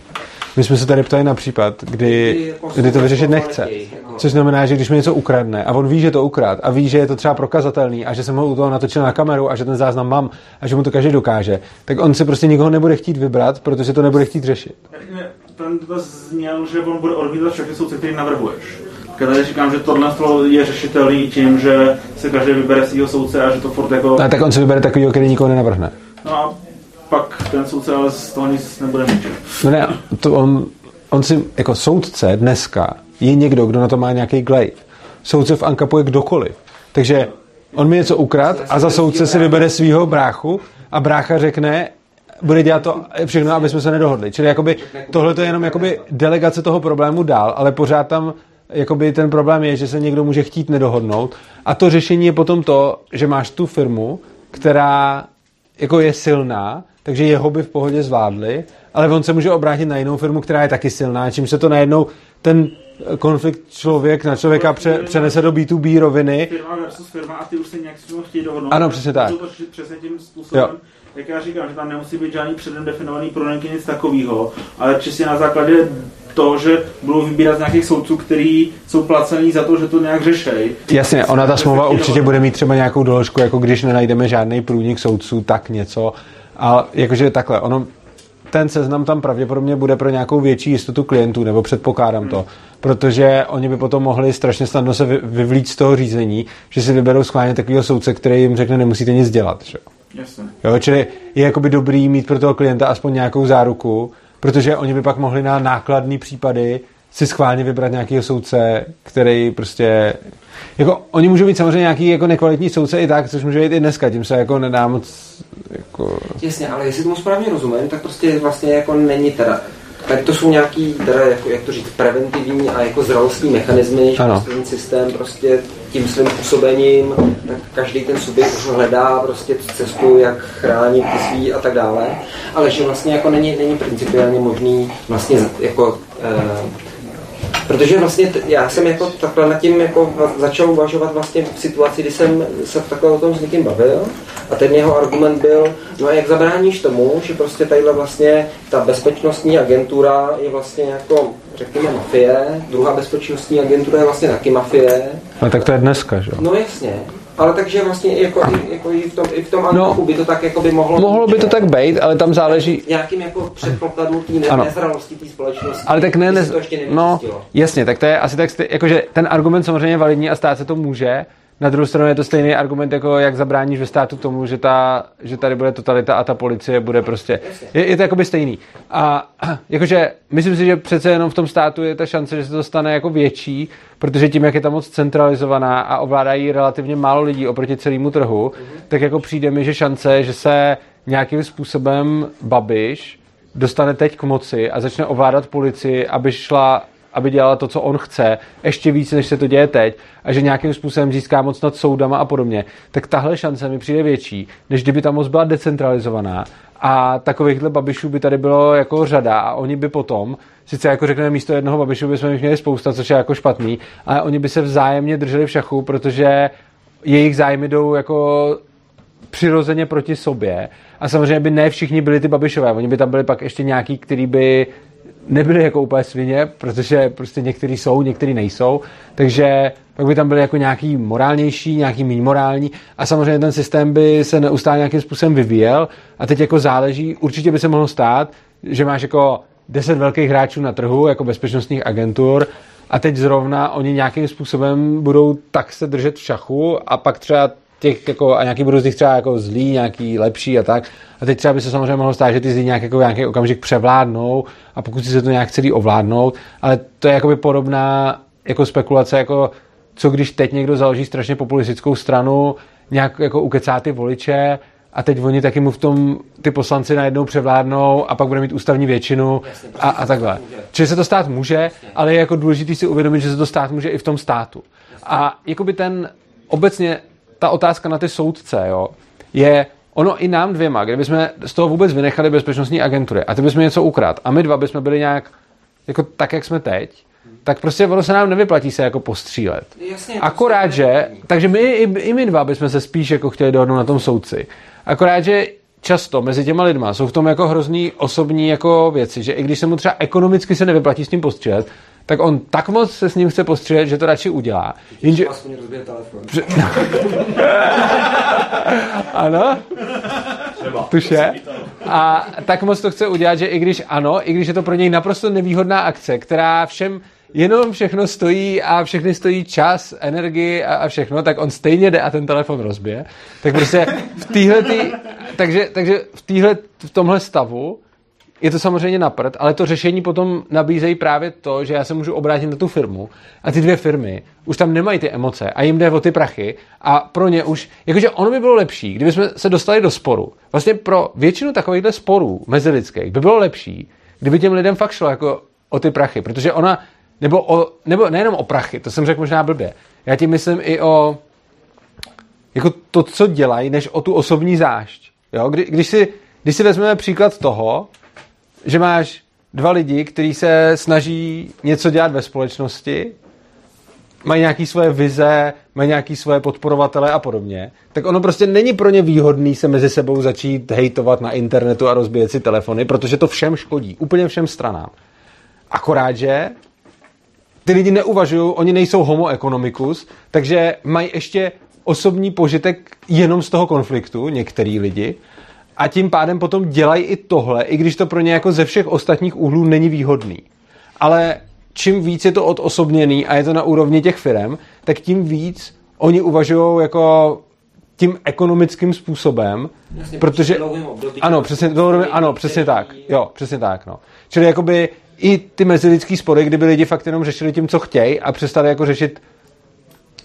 My jsme se tady ptali na případ, kdy, kdy to vyřešit nechce. Což znamená, že když mi něco ukradne a on ví, že to ukrad a ví, že je to třeba prokazatelný a že jsem ho u toho natočil na kameru a že ten záznam mám a že mu to každý dokáže, tak on si prostě nikoho nebude chtít vybrat, protože to nebude chtít řešit. Ten to zněl, že on bude odmítat všechny soudce, který navrhuješ. Když říkám, že tohle je řešitelný tím, že se každý vybere svého soudce a že to furt jako... A tak on si vybere takový, který nikoho nenavrhne. No a pak ten soudce ale z toho nic nebude mít. No ne, to on, on si, jako soudce dneska je někdo, kdo na to má nějaký glejt. Soudce v Ankapu je kdokoliv. Takže on mi něco ukrad a za soudce si vybere svého bráchu a brácha řekne, bude dělat to všechno, aby jsme se nedohodli. Čili jakoby, tohle je jenom jakoby delegace toho problému dál, ale pořád tam jakoby ten problém je, že se někdo může chtít nedohodnout a to řešení je potom to, že máš tu firmu, která jako je silná, takže jeho by v pohodě zvládli, ale on se může obrátit na jinou firmu, která je taky silná, čím se to najednou ten konflikt člověk na člověka pře, přenese do B2B roviny. Firma versus firma a ty už se nějak s chtějí dohodnout. Ano, přesně tak. To přesně tím způsobem, jo. jak já říkám, že tam nemusí být žádný předem definovaný prodejky, nic takového, ale čistě na základě to, že budou vybírat z nějakých soudců, kteří jsou placený za to, že to nějak řešej. Jasně, ona ta smlouva určitě bude mít třeba nějakou doložku, jako když nenajdeme žádný průnik soudců, tak něco. A jakože takhle, ono, ten seznam tam pravděpodobně bude pro nějakou větší jistotu klientů, nebo předpokládám to, protože oni by potom mohli strašně snadno se vyvlít z toho řízení, že si vyberou schválně takového soudce, který jim řekne, nemusíte nic dělat. Že? Jasně. Jo, čili je jakoby dobrý mít pro toho klienta aspoň nějakou záruku, protože oni by pak mohli na nákladní případy si schválně vybrat nějakého soudce, který prostě... Jako, oni můžou mít samozřejmě nějaký jako nekvalitní soudce i tak, což může být i dneska, tím se jako nedá moc... Jako... Jasně, ale jestli tomu správně rozumím, tak prostě vlastně jako není teda tak to jsou nějaký, teda jako, jak to říct, preventivní a jako zralostní mechanismy, že prostě ten systém prostě tím svým působením, tak každý ten subjekt už hledá prostě cestu, jak chránit ty svý a tak dále, ale že vlastně jako není, není principiálně možný vlastně jako eh, Protože vlastně já jsem jako takhle nad tím jako začal uvažovat vlastně v situaci, kdy jsem se takhle o tom s někým bavil a ten jeho argument byl, no a jak zabráníš tomu, že prostě tadyhle vlastně ta bezpečnostní agentura je vlastně jako řekněme mafie, druhá bezpečnostní agentura je vlastně taky mafie. No tak to je dneska, že jo? No jasně. Ale takže vlastně jako, i, jako i v tom, i v tom no, by to tak jako by mohlo Mohlo by to tak být, ale tam záleží... Nějakým jako předpokladu té ne- nezralosti té společnosti. Ale tak ne, ne, to ještě no, jasně, tak to je asi tak, jakože ten argument samozřejmě validní a stát se to může, na druhou stranu je to stejný argument, jako jak zabráníš ve státu tomu, že, ta, že tady bude totalita a ta policie bude prostě. Je, je to jakoby stejný. A [CLEARS THROAT] jakože myslím si, že přece jenom v tom státu je ta šance, že se to stane jako větší, protože tím, jak je ta moc centralizovaná a ovládají relativně málo lidí oproti celému trhu, mm-hmm. tak jako přijde mi, že šance, že se nějakým způsobem Babiš dostane teď k moci a začne ovládat policii, aby šla aby dělala to, co on chce, ještě víc, než se to děje teď, a že nějakým způsobem získá moc nad soudama a podobně, tak tahle šance mi přijde větší, než kdyby ta moc byla decentralizovaná. A takovýchhle babišů by tady bylo jako řada a oni by potom, sice jako řekneme místo jednoho babišu bychom jich měli spousta, což je jako špatný, ale oni by se vzájemně drželi v šachu, protože jejich zájmy jdou jako přirozeně proti sobě. A samozřejmě by ne všichni byli ty babišové, oni by tam byli pak ještě nějaký, který by nebyli jako úplně svině, protože prostě někteří jsou, někteří nejsou, takže pak by tam byly jako nějaký morálnější, nějaký méně morální. A samozřejmě ten systém by se neustále nějakým způsobem vyvíjel. A teď jako záleží, určitě by se mohlo stát, že máš jako 10 velkých hráčů na trhu, jako bezpečnostních agentur a teď zrovna oni nějakým způsobem budou tak se držet v šachu a pak třeba těch jako, a nějaký budou z nich třeba jako zlý, nějaký lepší a tak. A teď třeba by se samozřejmě mohlo stát, že ty zlí nějak jako nějaký okamžik převládnou a pokud si se to nějak celý ovládnout, ale to je jakoby podobná jako spekulace, jako co když teď někdo založí strašně populistickou stranu, nějak jako ukecá ty voliče a teď oni taky mu v tom ty poslanci najednou převládnou a pak bude mít ústavní většinu a, a takhle. Čili se to stát může, ale je jako důležité si uvědomit, že se to stát může i v tom státu. A jakoby ten obecně ta otázka na ty soudce, jo, je, ono i nám dvěma, kdybychom z toho vůbec vynechali bezpečnostní agentury a ty bychom něco ukrát a my dva bychom byli nějak jako tak, jak jsme teď, tak prostě ono se nám nevyplatí se jako postřílet. Jasně, Akorát, že, takže my i, i my dva bychom se spíš jako chtěli dohodnout na tom soudci. Akorát, že často mezi těma lidma jsou v tom jako hrozný osobní jako věci, že i když se mu třeba ekonomicky se nevyplatí s tím postřílet, tak on tak moc se s ním chce postřílet, že to radši udělá. Jenže... [LAUGHS] Ano? Tuž je. A tak moc to chce udělat, že i když ano, i když je to pro něj naprosto nevýhodná akce, která všem jenom všechno stojí a všechny stojí čas, energii a, a všechno, tak on stejně jde a ten telefon rozbije. Tak prostě v téhle, takže, takže v, týhle, v tomhle stavu je to samozřejmě na prd, ale to řešení potom nabízejí právě to, že já se můžu obrátit na tu firmu a ty dvě firmy už tam nemají ty emoce a jim jde o ty prachy a pro ně už, jakože ono by bylo lepší, kdyby jsme se dostali do sporu. Vlastně pro většinu takovýchhle sporů mezilidských by bylo lepší, kdyby těm lidem fakt šlo jako o ty prachy, protože ona, nebo, o, nebo nejenom o prachy, to jsem řekl možná blbě, já tím myslím i o jako to, co dělají, než o tu osobní zášť. Jo? Kdy, když, si, když si vezmeme příklad toho, že máš dva lidi, kteří se snaží něco dělat ve společnosti, mají nějaké svoje vize, mají nějaké svoje podporovatele a podobně, tak ono prostě není pro ně výhodný se mezi sebou začít hejtovat na internetu a rozbíjet si telefony, protože to všem škodí, úplně všem stranám. Akorát, že ty lidi neuvažují, oni nejsou homo economicus, takže mají ještě osobní požitek jenom z toho konfliktu, některý lidi, a tím pádem potom dělají i tohle, i když to pro ně jako ze všech ostatních úhlů není výhodný. Ale čím víc je to odosobněný a je to na úrovni těch firm, tak tím víc oni uvažují jako tím ekonomickým způsobem, Jasně, protože období, ano, přesně, dlouhodobě, ano, přesně tak, jo, přesně tak, no. Čili jakoby i ty mezilidský spory, kdyby lidi fakt jenom řešili tím, co chtějí a přestali jako řešit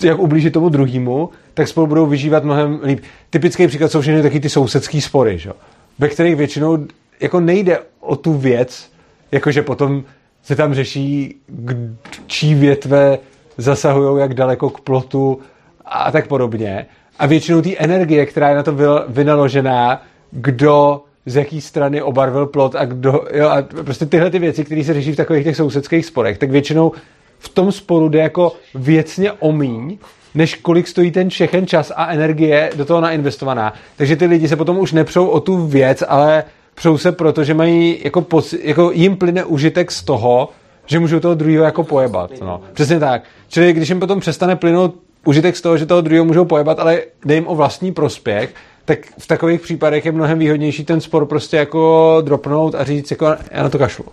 jak ublížit tomu druhému, tak spolu budou vyžívat mnohem líp. Typický příklad jsou všechny taky ty sousedský spory, že? ve kterých většinou jako nejde o tu věc, jakože potom se tam řeší, čí větve zasahují jak daleko k plotu a tak podobně. A většinou té energie, která je na to vynaložená, kdo z jaký strany obarvil plot a kdo, jo, a prostě tyhle ty věci, které se řeší v takových těch sousedských sporech, tak většinou v tom sporu jde jako věcně omíň, než kolik stojí ten všechen čas a energie do toho nainvestovaná. Takže ty lidi se potom už nepřou o tu věc, ale přou se proto, že mají jako, poci, jako jim plyne užitek z toho, že můžou toho druhého jako pojebat. No. Přesně tak. Čili když jim potom přestane plynout užitek z toho, že toho druhého můžou pojebat, ale jde jim o vlastní prospěch, tak v takových případech je mnohem výhodnější ten spor prostě jako dropnout a říct jako já na to kašlu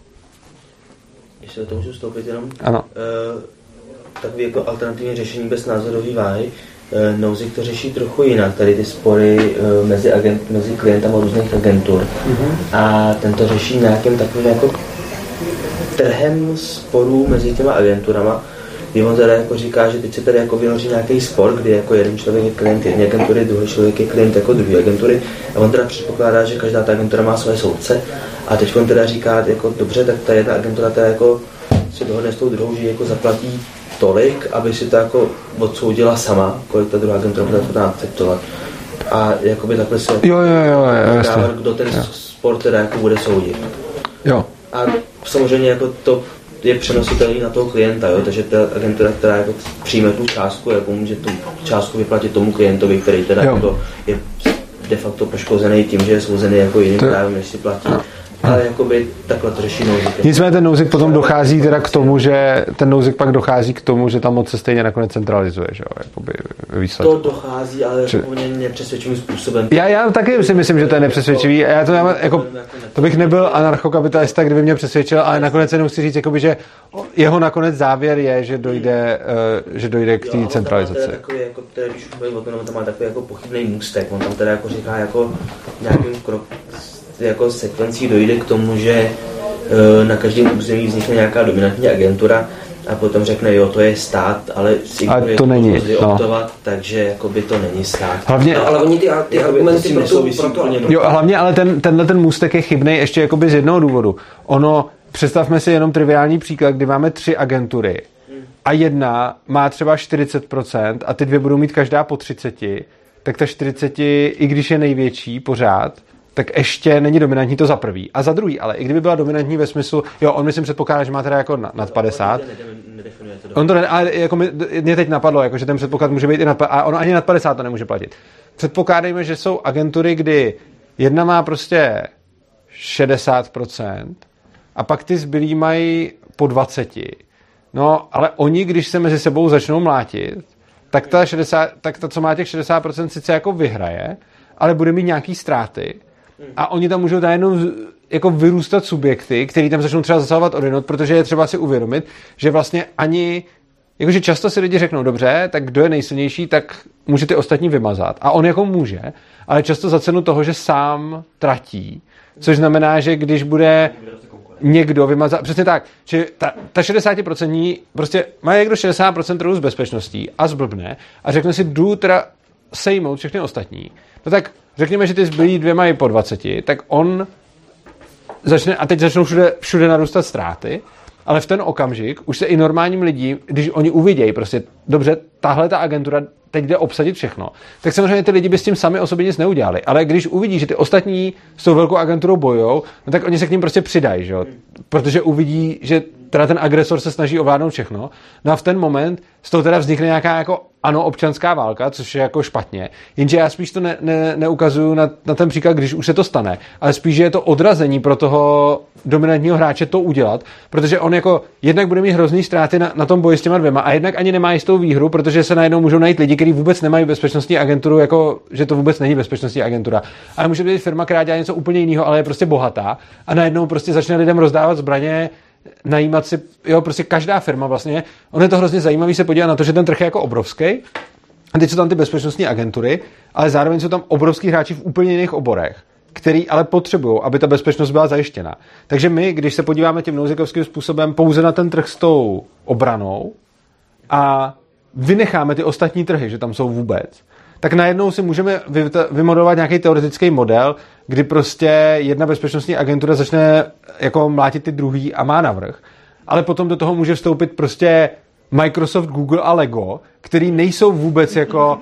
když se to můžu stoupit jenom, ano. Uh, takový jako alternativní řešení bez názorový váhy. Uh, Nouzik to řeší trochu jinak, tady ty spory uh, mezi, agent, mezi klientama různých agentur. Uh-huh. A ten to řeší nějakým takovým jako trhem sporů mezi těma agenturama, kdy on teda jako říká, že teď se tady jako vynoří nějaký spor, kdy jako jeden člověk je klient jedné agentury, druhý člověk je klient jako druhé agentury a on teda předpokládá, že každá ta agentura má své soudce a teď on teda říká, jako dobře, tak ta jedna agentura teda jako se dohodne s tou druhou, že jako zaplatí tolik, aby si to jako odsoudila sama, kolik ta druhá agentura bude to akceptovat. A jakoby takhle se jo, jo, jo, jo, kdo ten jo. sport teda jako bude soudit. Jo. A samozřejmě jako to je přenositelný na toho klienta, jo? takže ta agentura, která jako přijme tu částku, jako může tu částku vyplatit tomu klientovi, který teda jako je de facto poškozený tím, že je souzený jako jiným právem, než si platí ale jakoby takhle to řeší nouzik. Nicméně ten nouzik potom dochází teda k tomu, že ten nouzik pak dochází k tomu, že ta moc se stejně nakonec centralizuje, že jo, jakoby výsledku. To dochází, ale Či... poměrně nepřesvědčivým způsobem. Já, já taky si myslím, že to je nepřesvědčivý. Já to, já, jako, to bych nebyl anarchokapitalista, kdyby mě přesvědčil, ale nakonec jenom chci říct, jakoby, že jeho nakonec závěr je, že dojde, uh, že dojde k té centralizaci. Takový, jako, teda, když už mluvím o tom, tam má takový jako pochybný můstek, on tam teda jako říká jako nějakým krok, jako sekvencí dojde k tomu, že e, na každém území vznikne nějaká dominantní agentura a potom řekne, jo, to je stát, ale si ale to není, no. optovat, takže jakoby to není stát. Hlavně, no, ale oni ty, ty argumenty pro to, pro to, Jo, hlavně ale ten, tenhle ten můstek je chybný ještě jakoby z jednoho důvodu. Ono, představme si jenom triviální příklad, kdy máme tři agentury a jedna má třeba 40% a ty dvě budou mít každá po 30, tak ta 40, i když je největší pořád, tak ještě není dominantní to za prvý. A za druhý, ale i kdyby byla dominantní ve smyslu, jo, on myslím předpokládá, že má teda jako nad 50. On to ne, ale jako mě, mě teď napadlo, jako, že ten předpoklad může být i nad, a ono ani nad 50 to nemůže platit. Předpokládejme, že jsou agentury, kdy jedna má prostě 60% a pak ty zbylí mají po 20. No, ale oni, když se mezi sebou začnou mlátit, tak ta, 60, tak ta, co má těch 60%, sice jako vyhraje, ale bude mít nějaký ztráty a oni tam můžou najednou jako vyrůstat subjekty, který tam začnou třeba zasahovat odinut, protože je třeba si uvědomit, že vlastně ani Jakože často si lidi řeknou, dobře, tak kdo je nejsilnější, tak může ty ostatní vymazat. A on jako může, ale často za cenu toho, že sám tratí. Což znamená, že když bude někdo vymazat, přesně tak, že ta, ta 60% prostě má někdo 60% trhu z bezpečností a zblbne a řekne si, jdu teda sejmout všechny ostatní, no tak řekněme, že ty zbylí dvě mají po 20, tak on začne, a teď začnou všude, všude narůstat ztráty, ale v ten okamžik už se i normálním lidí, když oni uvidějí prostě, dobře, tahle ta agentura teď jde obsadit všechno, tak samozřejmě ty lidi by s tím sami o sobě nic neudělali. Ale když uvidí, že ty ostatní s tou velkou agenturou bojou, no tak oni se k ním prostě přidají, že? protože uvidí, že teda ten agresor se snaží ovládnout všechno. No a v ten moment z toho teda vznikne nějaká jako ano, občanská válka, což je jako špatně. Jenže já spíš to ne, ne, neukazuju na, na ten příklad, když už se to stane, ale spíš, že je to odrazení pro toho dominantního hráče to udělat, protože on jako jednak bude mít hrozný ztráty na, na tom boji s těma dvěma a jednak ani nemá jistou výhru, protože se najednou můžou najít lidi, kteří vůbec nemají bezpečnostní agenturu, jako že to vůbec není bezpečnostní agentura. Ale může být firma, která dělá něco úplně jiného, ale je prostě bohatá a najednou prostě začne lidem rozdávat zbraně, najímat si, jo, prostě každá firma vlastně, ono je to hrozně zajímavé se podívat na to, že ten trh je jako obrovský, a teď jsou tam ty bezpečnostní agentury, ale zároveň jsou tam obrovský hráči v úplně jiných oborech, který ale potřebují, aby ta bezpečnost byla zajištěna. Takže my, když se podíváme tím nouzikovským způsobem pouze na ten trh s tou obranou a vynecháme ty ostatní trhy, že tam jsou vůbec, tak najednou si můžeme vymodelovat nějaký teoretický model, kdy prostě jedna bezpečnostní agentura začne jako mlátit ty druhý a má navrh. Ale potom do toho může vstoupit prostě Microsoft, Google a Lego, který nejsou vůbec jako,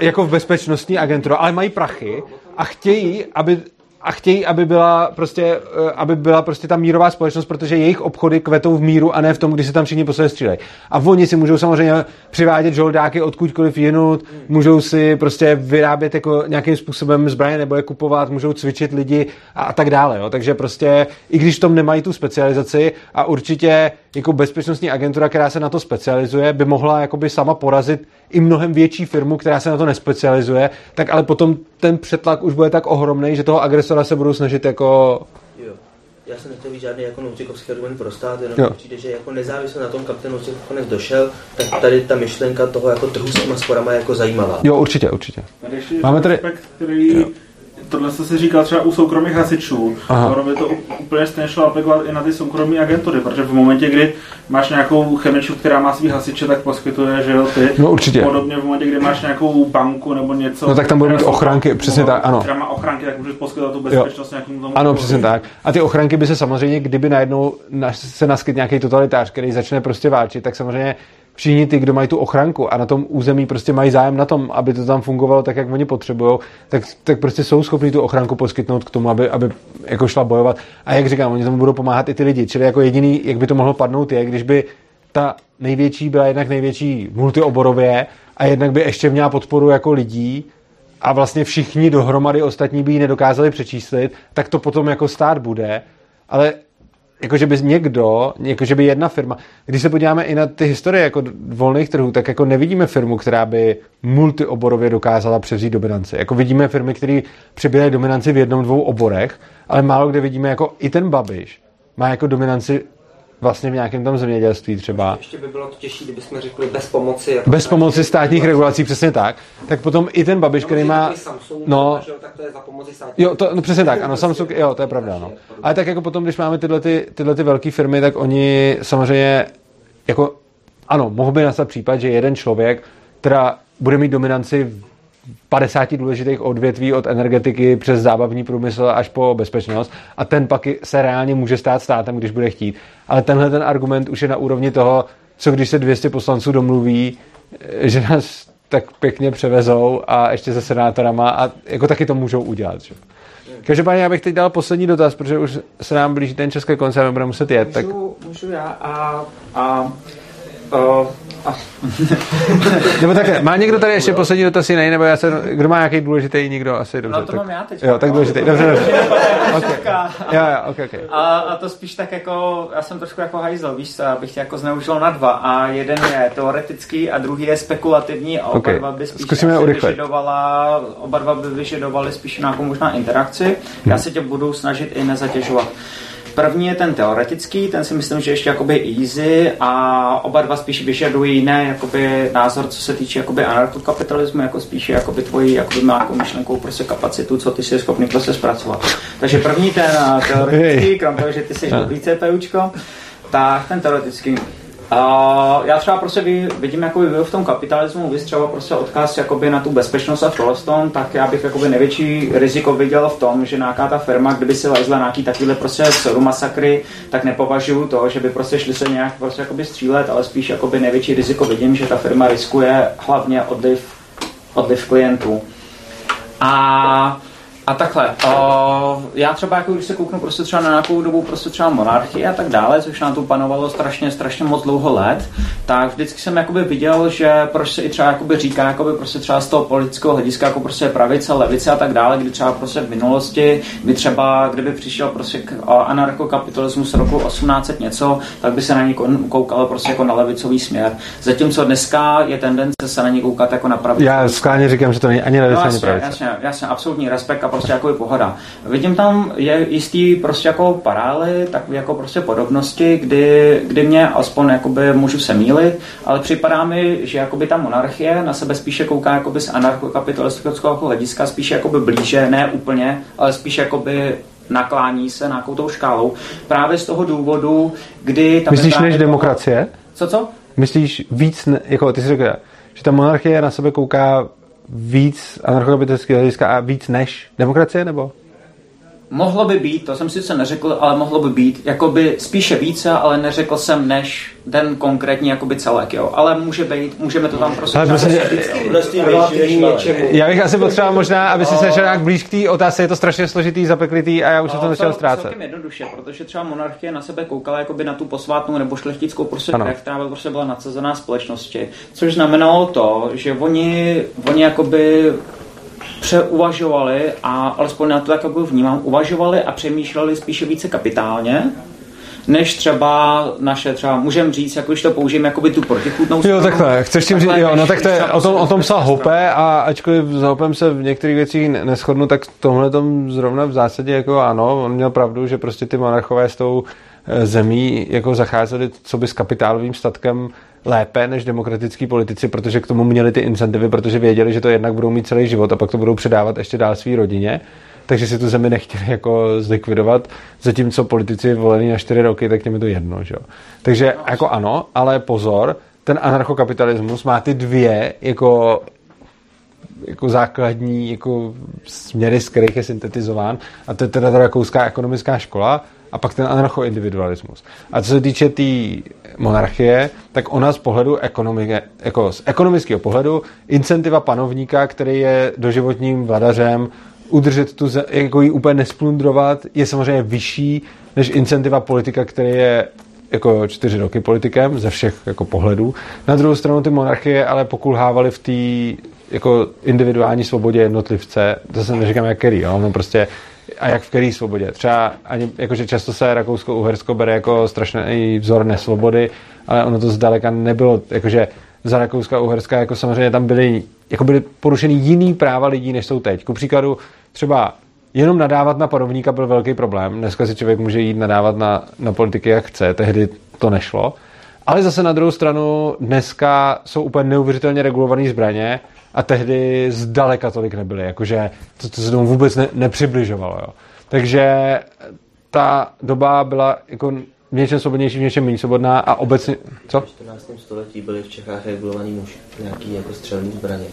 jako v bezpečnostní agenturu, ale mají prachy a chtějí, aby a chtějí, aby byla prostě, eh, aby byla prostě ta mírová společnost, protože jejich obchody kvetou v míru a ne v tom, kdy se tam všichni po střílejí. A oni si můžou samozřejmě přivádět žoldáky odkudkoliv jinut, můžou si prostě vyrábět jako nějakým způsobem zbraně nebo je kupovat, můžou cvičit lidi a, a tak dále. Jo. Takže prostě, i když v tom nemají tu specializaci a určitě jako bezpečnostní agentura, která se na to specializuje, by mohla jakoby sama porazit i mnohem větší firmu, která se na to nespecializuje, tak ale potom ten přetlak už bude tak ohromný, že toho agresora se budou snažit jako jo. Já jsem nechtěl být žádný jako noucikovský argument pro stát, jenom jo. přijde, že jako nezávisle na tom, kam ten Noucikov konec došel, tak tady ta myšlenka toho jako trhu s těma sporama je jako zajímavá. Jo, určitě, určitě. Máme tady... Aspekt, který jo tohle se říkal třeba u soukromých hasičů. Ono by to úplně stejně šlo aplikovat i na ty soukromé agentury, protože v momentě, kdy máš nějakou chemičku, která má svý hasiče, tak poskytuje, že jo, ty. No určitě. Podobně v momentě, kdy máš nějakou banku nebo něco. No tak tam budou mít ochranky, přesně tak, ano. Která má ochranky, tak můžeš poskytovat tu bezpečnost jo. nějakým tomu. Ano, přesně tak. A ty ochranky by se samozřejmě, kdyby najednou se naskyt nějaký totalitář, který začne prostě válčit, tak samozřejmě všichni ty, kdo mají tu ochranku a na tom území prostě mají zájem na tom, aby to tam fungovalo tak, jak oni potřebují, tak, tak prostě jsou schopni tu ochranku poskytnout k tomu, aby, aby jako šla bojovat. A jak říkám, oni tomu budou pomáhat i ty lidi. Čili jako jediný, jak by to mohlo padnout, je, když by ta největší byla jednak největší multioborově a jednak by ještě měla podporu jako lidí a vlastně všichni dohromady ostatní by ji nedokázali přečíslit, tak to potom jako stát bude. Ale jakože by někdo, jakože by jedna firma, když se podíváme i na ty historie jako volných trhů, tak jako nevidíme firmu, která by multioborově dokázala převzít dominanci. Jako vidíme firmy, které přebírají dominanci v jednom, dvou oborech, ale málo kde vidíme jako i ten Babiš má jako dominanci vlastně v nějakém tom zemědělství třeba. Ještě by bylo to těžší, kdybychom řekli bez pomoci. Jako bez pomoci státních regulací, přesně tak. Tak potom i ten Babiš, no, který má... Samsung, no, tak to je za pomoci státních Jo, to, no, přesně tak, ano, Samsung, jo, to je pravda, no. Ale tak jako potom, když máme tyhle, ty, tyhle ty velké firmy, tak oni samozřejmě jako ano, mohl by nastat případ, že jeden člověk, která bude mít dominanci 50 důležitých odvětví od energetiky přes zábavní průmysl až po bezpečnost a ten pak se reálně může stát státem, když bude chtít. Ale tenhle ten argument už je na úrovni toho, co když se 200 poslanců domluví, že nás tak pěkně převezou a ještě se senátorama a jako taky to můžou udělat. Že? Každopádně já bych teď dal poslední dotaz, protože už se nám blíží ten a budeme muset jet. Můžu, tak... můžu já a, a Uh, [LAUGHS] nebo takhle, má někdo tady ještě poslední dotaz jiný, nebo já se, kdo má nějaký důležitý, nikdo asi dobře. No to tak, mám já teď. Jo, tak důležitý, dobře, dobře. [LAUGHS] okay. Jo, jo, okay, okay. A, a, to spíš tak jako, já jsem trošku jako hajzel, víš abych tě jako zneužil na dva. A jeden je teoretický a druhý je spekulativní a oba okay. dva by spíš Zkusíme vyžadovala, oba dva by vyžadovali spíš nějakou možná interakci. Hmm. Já se tě budu snažit i nezatěžovat. První je ten teoretický, ten si myslím, že ještě jakoby easy a oba dva spíš vyžadují jiné jakoby názor, co se týče jakoby anarchokapitalismu, jako spíše jakoby tvoji jakoby nějakou myšlenkou prostě kapacitu, co ty jsi schopný prostě zpracovat. Takže první ten teoretický, krom toho, že ty jsi dobrý CPUčko, tak ten teoretický a já třeba prostě vidím jako v tom kapitalismu, vy třeba prostě odkaz jakoby na tu bezpečnost a tohle tak já bych jakoby největší riziko viděl v tom, že nějaká ta firma, kdyby si lezla nějaký takovýhle prostě masakry, tak nepovažuju to, že by prostě šli se nějak prostě jakoby střílet, ale spíš jakoby největší riziko vidím, že ta firma riskuje hlavně odliv, odliv klientů. A a takhle, uh, já třeba, jako když se kouknu prostě třeba na nějakou dobu prostě třeba monarchie a tak dále, což nám tu panovalo strašně, strašně moc dlouho let, tak vždycky jsem jakoby viděl, že proč se i třeba jakoby říká jakoby prostě třeba z toho politického hlediska jako prostě pravice, levice a tak dále, kdy třeba prostě v minulosti by třeba, kdyby přišel prostě anarchokapitalismus roku 1800 něco, tak by se na ní koukalo prostě jako na levicový směr. Zatímco dneska je tendence se na ní koukat jako na pravici. Já skláně říkám, že to není ani levice, no, ani pravice. Jasně, jasně, absolutní respekt prostě jako je pohoda. Vidím tam je jistý prostě jako parály, tak jako prostě podobnosti, kdy, kdy mě aspoň jakoby můžu se mílit, ale připadá mi, že jakoby ta monarchie na sebe spíše kouká jakoby z anarchokapitalistického hlediska, spíše jakoby blíže, ne úplně, ale spíše jakoby naklání se nějakou tou škálou. Právě z toho důvodu, kdy... Ta Myslíš než demokracie? Co, co? Myslíš víc, jako ty jsi řekl, že ta monarchie na sebe kouká víc anarchokapitalistického hlediska a víc než demokracie, nebo? Mohlo by být, to jsem sice neřekl, ale mohlo by být, jakoby spíše více, ale neřekl jsem než ten konkrétní jakoby celek, jo. Ale může být, můžeme to tam prostě... Ale prostě, já bych asi potřeboval možná, aby si se šel nějak blíž k té otázce, je to strašně složitý, zapeklitý a já už se to začal ztrácet. Celkem jednoduše, protože třeba monarchie na sebe koukala jakoby na tu posvátnou nebo šlechtickou prostě krev, která byla, prostě byla nadsazená společnosti, což znamenalo to, že oni, oni jakoby přeuvažovali a alespoň na to tak jako vnímám, uvažovali a přemýšleli spíše více kapitálně, než třeba naše, třeba můžeme říct, jako když to použijeme, jako by tu protichůdnou Jo, takhle, chceš tím říct, jo, no tak to je, o tom, o tom psal Hope a ačkoliv s Hopem se v některých věcích neschodnu, tak tohle tom zrovna v zásadě jako ano, on měl pravdu, že prostě ty monarchové s tou eh, zemí jako zacházeli co by s kapitálovým statkem lépe než demokratický politici, protože k tomu měli ty incentivy, protože věděli, že to jednak budou mít celý život a pak to budou předávat ještě dál své rodině. takže si tu zemi nechtěli jako zlikvidovat, zatímco politici volení na čtyři roky, tak těm je to jedno, že? Takže jako ano, ale pozor, ten anarchokapitalismus má ty dvě jako jako základní jako směry, z kterých je syntetizován. A to je teda ta rakouská ekonomická škola a pak ten anarchoindividualismus. A co se týče té tý monarchie, tak ona z pohledu ekonomiky, jako z ekonomického pohledu, incentiva panovníka, který je doživotním vladařem, udržet tu, jako ji úplně nesplundrovat, je samozřejmě vyšší než incentiva politika, který je jako čtyři roky politikem ze všech jako pohledů. Na druhou stranu ty monarchie ale pokulhávaly v té jako individuální svobodě jednotlivce, to se neříkám jak který, jo? no prostě a jak v který svobodě. Třeba ani, jakože často se Rakousko-Uhersko bere jako strašný vzor nesvobody, ale ono to zdaleka nebylo, jakože za Rakouska Uherska jako samozřejmě tam byly, jako byly porušeny jiný práva lidí, než jsou teď. Ku příkladu třeba jenom nadávat na panovníka byl velký problém. Dneska si člověk může jít nadávat na, na politiky, jak chce, tehdy to nešlo. Ale zase na druhou stranu dneska jsou úplně neuvěřitelně regulované zbraně, a tehdy zdaleka tolik nebyly, jakože to, to se tomu vůbec ne, nepřibližovalo. Jo. Takže ta doba byla jako v něčem svobodnější, v něčem méně svobodná a obecně... Co? V 14. století byly v Čechách regulovaný muž, nějaký jako střelný zbraně.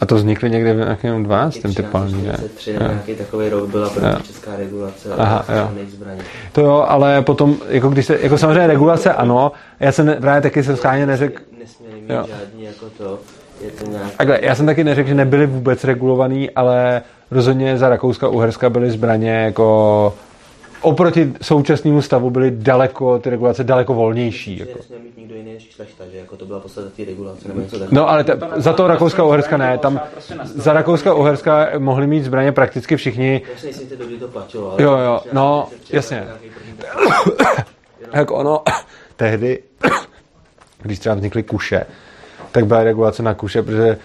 A to vznikly někde v nějakém 12. typální, ne? nějaký takový rok byla první jo. česká regulace Aha, jo. zbraní. To jo, ale potom, jako když se, jako samozřejmě regulace ano, já jsem ne, právě taky jsem schválně neřekl... Nesměli mít jo. žádný jako to, je to nějak... Takhle, já jsem taky neřekl, že nebyly vůbec regulovaný, ale rozhodně za Rakouska Uherska byly zbraně jako oproti současnému stavu byly daleko, ty regulace daleko volnější. Jako. mít nikdo jiný než šlechta, že jako to byla podstata té regulace nebo něco takového. No ale te, za to Rakouska Uherska ne, tam za Rakouska Uherska mohli mít zbraně prakticky všichni. Já si nejsem, to platilo. Ale jo, jo, no, jasně. [COUGHS] Jak ono, [COUGHS] tehdy, [COUGHS] když třeba vznikly kuše, tak byla regulace na kuše, protože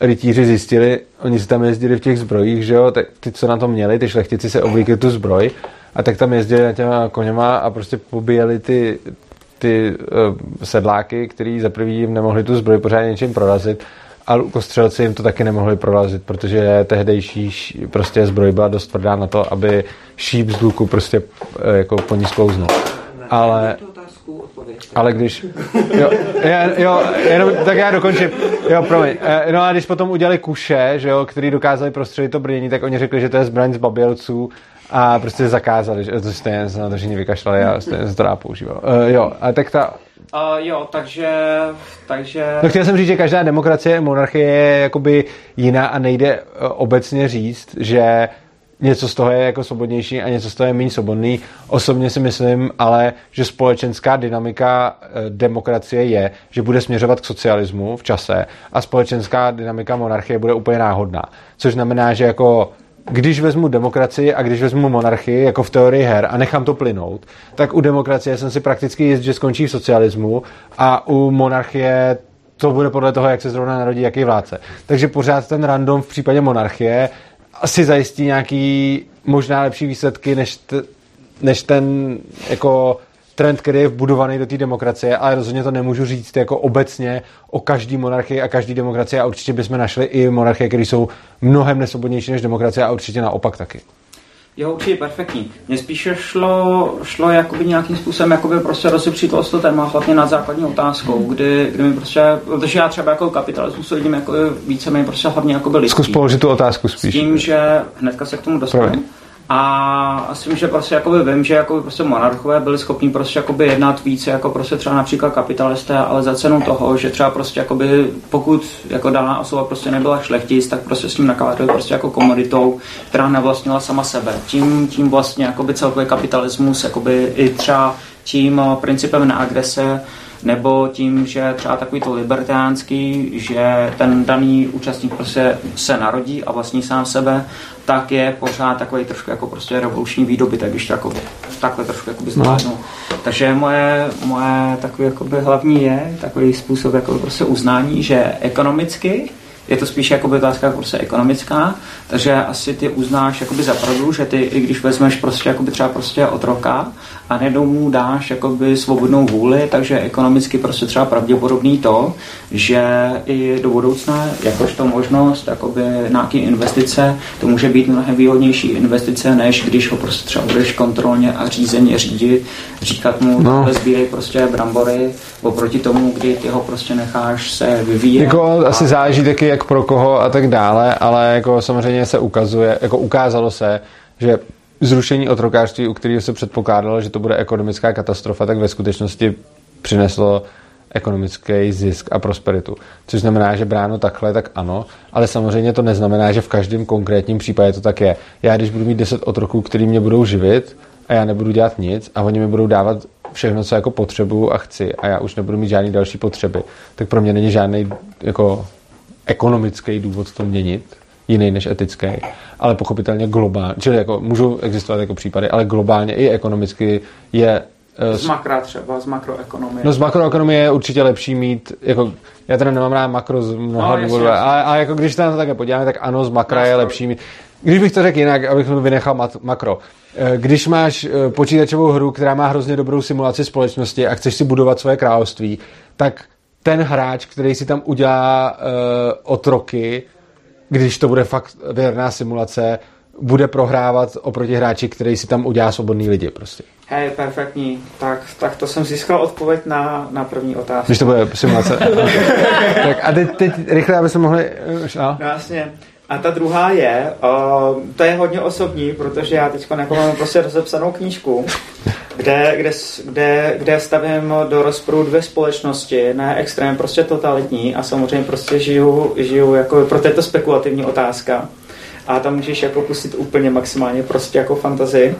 rytíři zjistili, oni si tam jezdili v těch zbrojích, že jo, tak ty, co na to měli, ty šlechtici se oblíkli tu zbroj a tak tam jezdili na těma koněma a prostě pobíjeli ty, ty uh, sedláky, který za prvý jim nemohli tu zbroj pořádně něčím prorazit a lukostřelci jim to taky nemohli prorazit, protože tehdejší prostě zbroj byla dost tvrdá na to, aby šíp z luku prostě uh, jako po ní sklouznul. Ale ale když... Jo, jo, jenom, tak já dokončím. Jo, promiň. Eh, no a když potom udělali kuše, že jo, který dokázali prostředit to brnění, tak oni řekli, že to je zbraň z babělců a prostě zakázali, že to stejně se na to všichni vykašlali a stejně se to dá používal. Uh, jo, a tak ta... Uh, jo, takže, takže... No chtěl jsem říct, že každá demokracie, monarchie je jakoby jiná a nejde uh, obecně říct, že něco z toho je jako svobodnější a něco z toho je méně svobodný. Osobně si myslím ale, že společenská dynamika eh, demokracie je, že bude směřovat k socialismu v čase a společenská dynamika monarchie bude úplně náhodná. Což znamená, že jako když vezmu demokracii a když vezmu monarchii, jako v teorii her, a nechám to plynout, tak u demokracie jsem si prakticky jist, že skončí v socialismu a u monarchie to bude podle toho, jak se zrovna narodí jaký vládce. Takže pořád ten random v případě monarchie asi zajistí nějaký možná lepší výsledky, než, t, než ten jako trend, který je vbudovaný do té demokracie, ale rozhodně to nemůžu říct jako obecně o každý monarchii a každý demokracie a určitě bychom našli i monarchie, které jsou mnohem nesvobodnější než demokracie a určitě naopak taky. Jo, určitě perfektní. Mně spíše šlo, šlo jakoby nějakým způsobem jakoby prostě rozepřít to téma hlavně nad základní otázkou, kdy, kdy mi prostě, protože já třeba jako kapitalismus vidím jako víceméně prostě hlavně jako lidský. Zkus položit tu otázku spíš. S tím, že hnedka se k tomu dostanu. A s tím, že prostě jakoby vím, že jako prostě monarchové byli schopni prostě jakoby jednat více jako prostě třeba například kapitalisté, ale za cenu toho, že třeba prostě jakoby pokud jako daná osoba prostě nebyla šlechtic, tak prostě s ním nakládali prostě jako komoditou, která nevlastnila sama sebe. Tím, tím vlastně jakoby celkový kapitalismus jakoby i třeba tím principem neagrese nebo tím, že třeba takový to libertánský, že ten daný účastník prostě se narodí a vlastní sám sebe, tak je pořád takový trošku jako prostě revoluční výdobytek, když to jako takhle trošku jako zvládnu. No. Takže moje, moje takový jakoby hlavní je takový způsob jako prostě uznání, že ekonomicky je to spíš jakoby otázka prostě ekonomická, takže asi ty uznáš jakoby za pravdu, že ty, i když vezmeš prostě jakoby třeba prostě otroka a najednou mu dáš jakoby svobodnou vůli, takže ekonomicky prostě třeba pravděpodobný to, že i do budoucna jakožto možnost jakoby nějaký investice, to může být mnohem výhodnější investice, než když ho prostě třeba budeš kontrolně a řízeně řídit, říkat mu, no. sbírej prostě brambory, oproti tomu, kdy ty ho prostě necháš se vyvíjet. Jako a... asi záleží taky jak pro koho a tak dále, ale jako samozřejmě se ukazuje, jako ukázalo se, že zrušení otrokářství, u kterého se předpokládalo, že to bude ekonomická katastrofa, tak ve skutečnosti přineslo ekonomický zisk a prosperitu. Což znamená, že bráno takhle, tak ano, ale samozřejmě to neznamená, že v každém konkrétním případě to tak je. Já když budu mít 10 otroků, který mě budou živit a já nebudu dělat nic a oni mi budou dávat všechno, co jako potřebuju a chci a já už nebudu mít žádný další potřeby, tak pro mě není žádný jako ekonomický důvod to měnit, jiný než etický, ale pochopitelně globálně, čili jako můžou existovat jako případy, ale globálně i ekonomicky je eh, z makra třeba, z makroekonomie. No z makroekonomie je určitě lepší mít, jako, já teda nemám rád makro z mnoha no, důvodů, a, a, jako když se na to také podíváme, tak ano, z makra je lepší mít. Když bych to řekl jinak, abych to vynechal mat, makro. Eh, když máš eh, počítačovou hru, která má hrozně dobrou simulaci společnosti a chceš si budovat svoje království, tak ten hráč, který si tam udělá uh, otroky, když to bude fakt věrná simulace, bude prohrávat oproti hráči, který si tam udělá svobodný lidi prostě. Hej, perfektní. Tak, tak to jsem získal odpověď na, na první otázku. Když to bude simulace. [LAUGHS] tak a teď, teď rychle, aby se mohli... No. no jasně. A ta druhá je, uh, to je hodně osobní, protože já teď jako mám prostě rozepsanou knížku, kde, kde, kde, kde stavím do rozporu dvě společnosti, ne extrém prostě totalitní a samozřejmě prostě žiju, žiju jako, je to spekulativní otázka a tam můžeš jako pustit úplně maximálně prostě jako fantazii.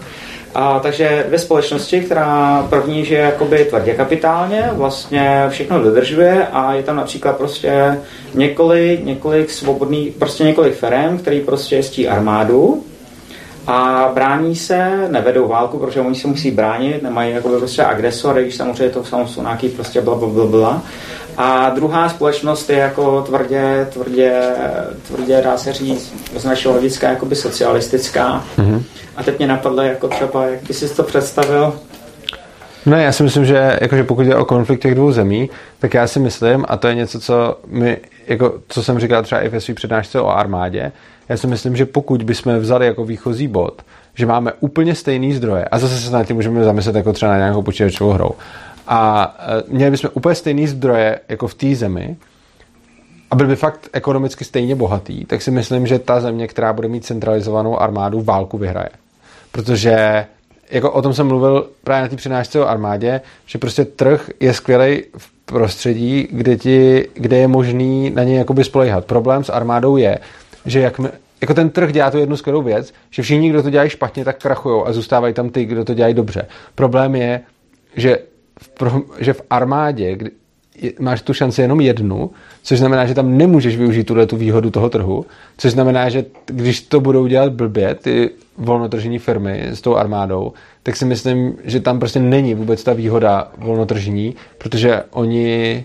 A, takže dvě společnosti, která první žije jakoby tvrdě kapitálně, vlastně všechno dodržuje a je tam například prostě několik, několik svobodných, prostě několik firm, který prostě jezdí armádu a brání se, nevedou válku, protože oni se musí bránit, nemají jakoby prostě agresory, když samozřejmě to jsou nějaký prostě bla, bla, bla, bla. A druhá společnost je jako tvrdě, tvrdě, tvrdě dá se říct, z našeho hlediska jakoby socialistická. Mm-hmm. A teď mě napadlo, jako třeba, jak by si to představil? No já si myslím, že jakože pokud je o konflikt těch dvou zemí, tak já si myslím, a to je něco, co my, jako, co jsem říkal třeba i ve své přednášce o armádě, já si myslím, že pokud bychom vzali jako výchozí bod, že máme úplně stejný zdroje, a zase se na tím můžeme zamyslet jako třeba na nějakou počítačovou hrou, a e, měli bychom úplně stejný zdroje jako v té zemi, a byl by fakt ekonomicky stejně bohatý, tak si myslím, že ta země, která bude mít centralizovanou armádu, válku vyhraje. Protože jako o tom jsem mluvil právě na té přednášce o armádě, že prostě trh je skvělý v prostředí, kde, ti, kde je možný na něj jakoby spolehat. Problém s armádou je, že jak my, jako ten trh dělá tu jednu skvělou věc, že všichni, kdo to dělají špatně, tak krachují a zůstávají tam ty, kdo to dělají dobře. Problém je, že v, že v armádě, kdy máš tu šanci jenom jednu, což znamená, že tam nemůžeš využít tuhle tu výhodu toho trhu, což znamená, že když to budou dělat blbě, ty volnotržní firmy s tou armádou, tak si myslím, že tam prostě není vůbec ta výhoda volnotržní, protože oni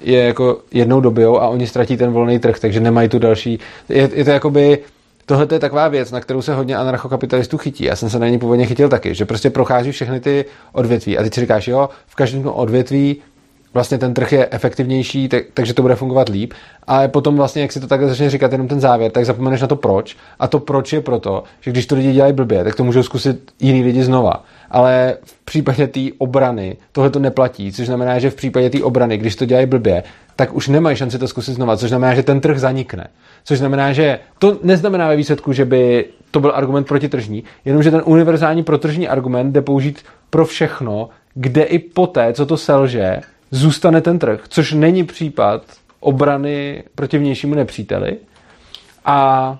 je jako jednou dobijou a oni ztratí ten volný trh, takže nemají tu další. Je, je to jakoby tohle je taková věc, na kterou se hodně anarchokapitalistů chytí. Já jsem se na ní původně chytil taky, že prostě prochází všechny ty odvětví a teď si říkáš, jo, v každém odvětví vlastně ten trh je efektivnější, tak, takže to bude fungovat líp. Ale potom vlastně, jak si to takhle začne říkat jenom ten závěr, tak zapomeneš na to proč. A to proč je proto, že když to lidi dělají blbě, tak to můžou zkusit jiný lidi znova. Ale v případě té obrany tohle to neplatí, což znamená, že v případě té obrany, když to dělají blbě, tak už nemají šanci to zkusit znova, což znamená, že ten trh zanikne. Což znamená, že to neznamená ve výsledku, že by to byl argument protitržní, jenomže ten univerzální protržní argument jde použít pro všechno, kde i poté, co to selže, zůstane ten trh, což není případ obrany proti vnějšímu nepříteli. A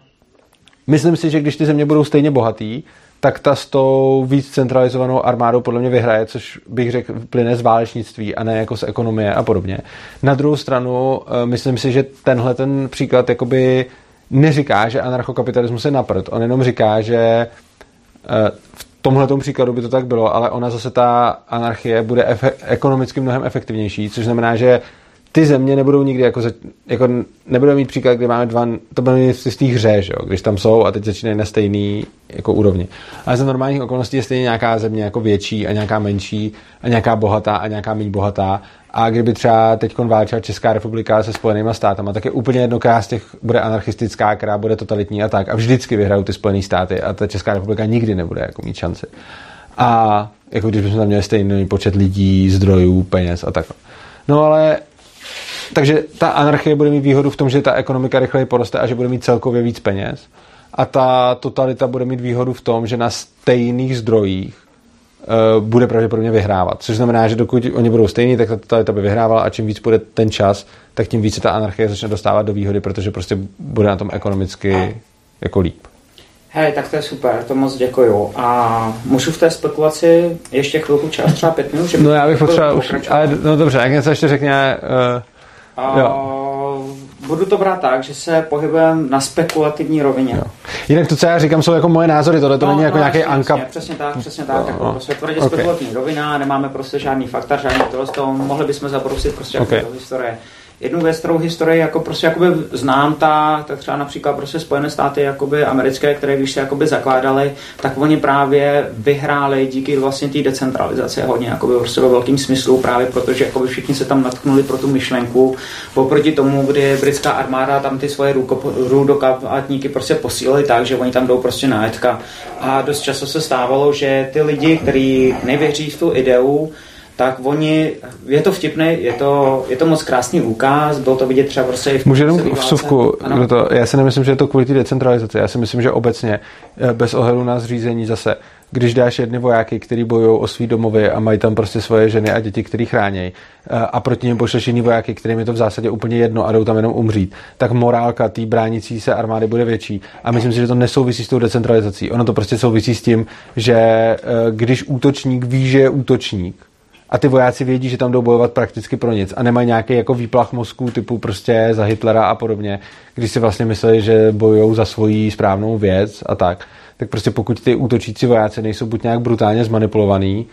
myslím si, že když ty země budou stejně bohatý, tak ta s tou víc centralizovanou armádou podle mě vyhraje, což bych řekl plyne z válečnictví a ne jako z ekonomie a podobně. Na druhou stranu, eh, myslím si, že tenhle ten příklad jakoby neříká, že anarchokapitalismus je naprd. On jenom říká, že eh, v tomhle příkladu by to tak bylo, ale ona zase ta anarchie bude efe- ekonomicky mnohem efektivnější, což znamená, že ty země nebudou nikdy jako, jako nebudou mít příklad, kde máme dva, to bude mít z té hře, že jo, když tam jsou a teď začínají na stejný jako úrovni. Ale za normálních okolností je stejně nějaká země jako větší a nějaká menší a nějaká bohatá a nějaká méně bohatá. A kdyby třeba teď válčila Česká republika se Spojenými státama, tak je úplně jedno, která z těch bude anarchistická, která bude totalitní a tak. A vždycky vyhrajou ty Spojené státy a ta Česká republika nikdy nebude jako mít šanci. A jako když bychom tam měli stejný počet lidí, zdrojů, peněz a tak. No ale takže ta anarchie bude mít výhodu v tom, že ta ekonomika rychleji poroste a že bude mít celkově víc peněz. A ta totalita bude mít výhodu v tom, že na stejných zdrojích bude pravděpodobně vyhrávat. Což znamená, že dokud oni budou stejní, tak ta totalita by vyhrávala a čím víc bude ten čas, tak tím více ta anarchie začne dostávat do výhody, protože prostě bude na tom ekonomicky jako líp. Hej, tak to je super, to moc děkuju. A můžu v té spekulaci ještě chvilku čas, třeba pět minut? Že no já bych potřeboval už, ale no dobře, jak něco ještě řekně, uh, Jo. Budu to brát tak, že se pohybujeme na spekulativní rovině. Jo. Jinak to, co já říkám, jsou jako moje názory, tohle to no, není jako no, nějaký anka. Přesně tak, přesně tak. No, jako no. prostě tvrdě okay. spekulativní rovina, nemáme prostě žádný fakta, žádný tohle, toho, mohli bychom zabrousit prostě okay. jako do historie jednu věc, kterou historii jako prostě jakoby znám, ta, tak třeba například prostě Spojené státy jakoby americké, které když se jakoby zakládaly, tak oni právě vyhráli díky vlastně té decentralizaci hodně jakoby prostě ve velkým smyslu, právě protože jakoby všichni se tam natknuli pro tu myšlenku, oproti tomu, kdy britská armáda tam ty svoje rudokapátníky prostě posílili tak, že oni tam jdou prostě na jetka. A dost často se stávalo, že ty lidi, kteří nevěří v tu ideu, tak oni, je to vtipné, je to, je to moc krásný úkaz, bylo to vidět třeba prostě i v Můžu jenom vsuvku, to, já si nemyslím, že je to kvůli té decentralizaci, já si myslím, že obecně eh, bez ohledu na zřízení zase, když dáš jedny vojáky, kteří bojují o svý domovy a mají tam prostě svoje ženy a děti, který chrání, eh, a proti ním pošleš jiný vojáky, kterým je to v zásadě úplně jedno a jdou tam jenom umřít, tak morálka té bránící se armády bude větší. A myslím si, že to nesouvisí s tou decentralizací. Ono to prostě souvisí s tím, že eh, když útočník ví, že je útočník, a ty vojáci vědí, že tam jdou bojovat prakticky pro nic a nemají nějaký jako výplach mozku typu prostě za Hitlera a podobně, když si vlastně mysleli, že bojují za svoji správnou věc a tak, tak prostě pokud ty útočící vojáci nejsou buď nějak brutálně zmanipulovaný,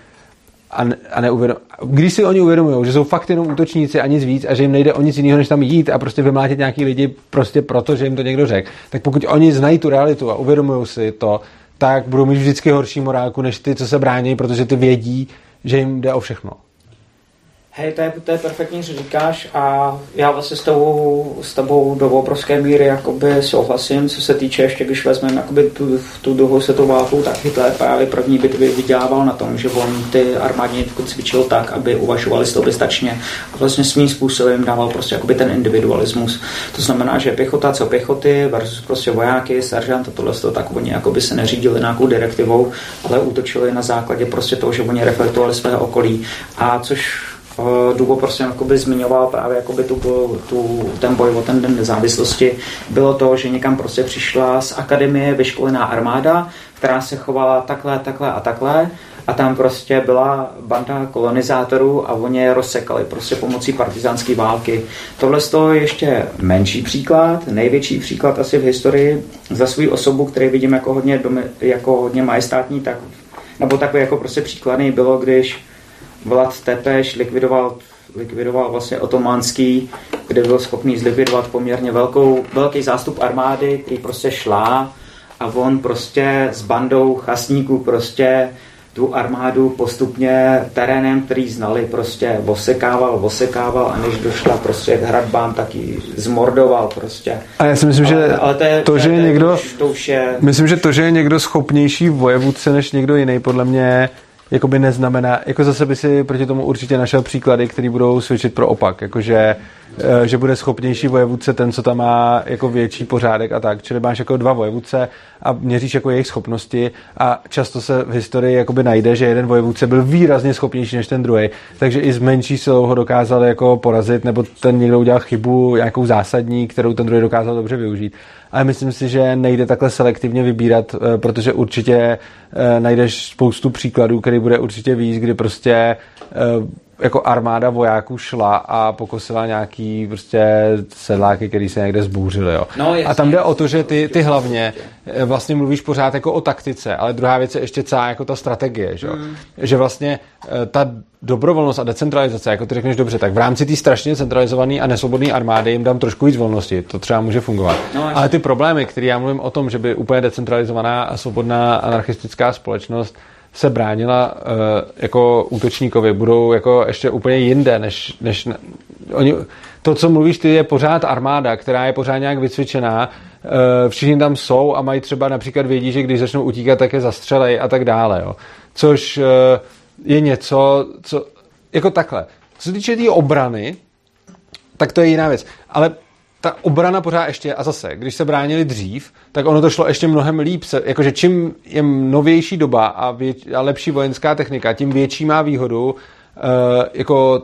a, ne, a neuvědom, když si oni uvědomují, že jsou fakt jenom útočníci a nic víc a že jim nejde o nic jiného, než tam jít a prostě vymlátit nějaký lidi prostě proto, že jim to někdo řekl, tak pokud oni znají tu realitu a uvědomují si to, tak budou mít vždycky horší morálku než ty, co se brání, protože ty vědí, že jim jde o všechno. Hej, to je, to je perfektní, co říkáš a já vlastně s tebou, s tebou do obrovské míry jakoby souhlasím, co se týče ještě, když vezmeme jakoby tu, tu druhou světovou válku, tak Hitler právě první bitvy vydělával na tom, že on ty armádní cvičil tak, aby uvažovali soběstačně a vlastně svým způsobem dával prostě jakoby ten individualismus. To znamená, že pěchota co pěchoty versus prostě vojáky, seržant a tohle, tak oni jakoby se neřídili nějakou direktivou, ale útočili na základě prostě toho, že oni reflektovali své okolí. A což Dubo prostě jakoby zmiňoval právě jakoby tu, tu, ten boj o ten den nezávislosti, bylo to, že někam prostě přišla z akademie vyškolená armáda, která se chovala takhle, takhle a takhle a tam prostě byla banda kolonizátorů a oni je rozsekali prostě pomocí partizánské války. Tohle je ještě menší příklad, největší příklad asi v historii za svou osobu, který vidím jako hodně, domy, jako hodně majestátní, tak, nebo takový jako prostě příkladný bylo, když Vlad Tepeš likvidoval, likvidoval vlastně otománský, kde byl schopný zlikvidovat poměrně velkou, velký zástup armády, který prostě šla a on prostě s bandou chasníků prostě tu armádu postupně terénem, který znali, prostě vosekával, vosekával a než došla prostě k hradbám, tak ji zmordoval prostě. A já si myslím, ale, že ale to, je, to, že je někdo, to už je... myslím, že to, že je někdo schopnější vojevůdce než někdo jiný, podle mě jakoby neznamená, jako zase by si proti tomu určitě našel příklady, které budou svědčit pro opak, jakože eh, že bude schopnější vojevůdce ten, co tam má jako větší pořádek a tak. Čili máš jako dva vojevůdce a měříš jako jejich schopnosti a často se v historii jakoby najde, že jeden vojevůdce byl výrazně schopnější než ten druhý, takže i z menší silou ho dokázal jako porazit, nebo ten někdo udělal chybu nějakou zásadní, kterou ten druhý dokázal dobře využít ale myslím si, že nejde takhle selektivně vybírat, eh, protože určitě eh, najdeš spoustu příkladů, který bude určitě víc, kdy prostě eh, jako armáda vojáků šla a pokusila nějaký prostě sedláky, který se někde zbouřili. Jo. No, jasně, a tam jde o to, že ty, ty hlavně eh, vlastně mluvíš pořád jako o taktice, ale druhá věc je ještě celá jako ta strategie, že, mm. že vlastně eh, ta dobrovolnost a decentralizace, jako ty řekneš dobře, tak v rámci té strašně centralizované a nesvobodné armády jim dám trošku víc volnosti, to třeba může fungovat. No, ale ty problémy, které já mluvím o tom, že by úplně decentralizovaná a svobodná anarchistická společnost se bránila uh, jako útočníkovi, budou jako ještě úplně jinde, než, než oni, to, co mluvíš ty, je pořád armáda, která je pořád nějak vycvičená, uh, všichni tam jsou a mají třeba například vědí, že když začnou utíkat, tak je zastřelej a tak dále, jo. Což uh, je něco, co, jako takhle. Co se týče té tý obrany, tak to je jiná věc. Ale ta obrana pořád ještě, a zase, když se bránili dřív, tak ono to šlo ještě mnohem líp. Se, jakože čím je novější doba a, věč, a lepší vojenská technika, tím větší má výhodu uh, jako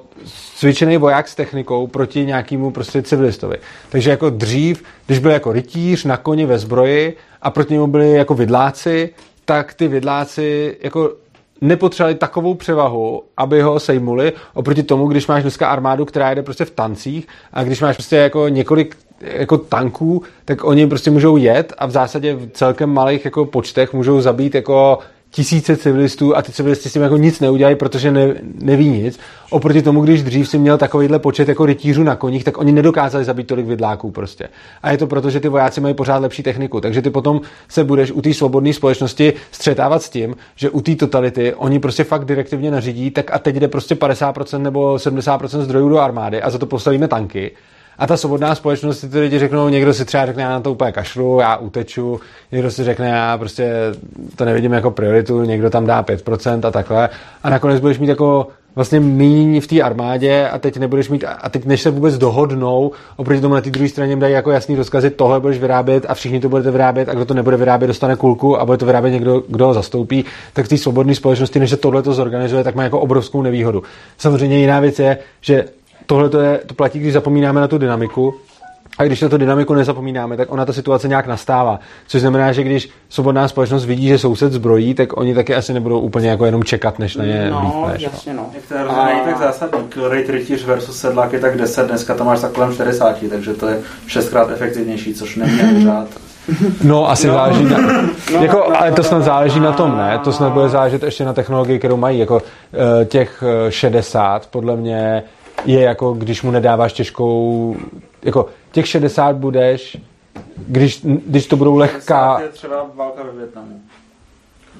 cvičený voják s technikou proti nějakému prostě civilistovi. Takže jako dřív, když byl jako rytíř na koni ve zbroji a proti němu byli jako vidláci, tak ty vidláci jako nepotřebovali takovou převahu, aby ho sejmuli, oproti tomu, když máš dneska armádu, která jede prostě v tancích a když máš prostě jako několik jako tanků, tak oni prostě můžou jet a v zásadě v celkem malých jako počtech můžou zabít jako tisíce civilistů a ty civilisti s tím jako nic neudělají, protože ne, neví nic. Oproti tomu, když dřív si měl takovýhle počet jako rytířů na koních, tak oni nedokázali zabít tolik vidláků prostě. A je to proto, že ty vojáci mají pořád lepší techniku. Takže ty potom se budeš u té svobodné společnosti střetávat s tím, že u té totality oni prostě fakt direktivně nařídí, tak a teď jde prostě 50% nebo 70% zdrojů do armády a za to postavíme tanky a ta svobodná společnost ty lidi řeknou, někdo si třeba řekne, já na to úplně kašlu, já uteču, někdo si řekne, já prostě to nevidím jako prioritu, někdo tam dá 5% a takhle. A nakonec budeš mít jako vlastně míň v té armádě a teď nebudeš mít, a teď než se vůbec dohodnou, oproti tomu na té druhé straně dají jako jasný rozkazy, tohle budeš vyrábět a všichni to budete vyrábět a kdo to nebude vyrábět, dostane kulku a bude to vyrábět někdo, kdo ho zastoupí, tak v té svobodné společnosti, než se tohle to zorganizuje, tak má jako obrovskou nevýhodu. Samozřejmě jiná věc je, že tohle to, je, to platí, když zapomínáme na tu dynamiku, a když na tu dynamiku nezapomínáme, tak ona ta situace nějak nastává. Což znamená, že když svobodná společnost vidí, že soused zbrojí, tak oni taky asi nebudou úplně jako jenom čekat, než na ně No, vlítneš, jasně no. Jak to je a... tak zásadní. Kill rate rytíř versus sedlák je tak 10, dneska to máš tak kolem 40, takže to je šestkrát efektivnější, což neměl řád. [LAUGHS] No, asi no. záleží na... No, jako, no, ale to snad záleží na tom, ne? To snad bude záležet ještě na technologii, kterou mají. Jako uh, těch 60, podle mě, je jako, když mu nedáváš těžkou, jako těch 60 budeš, když, když to budou lehká... je třeba válka ve Větnamu.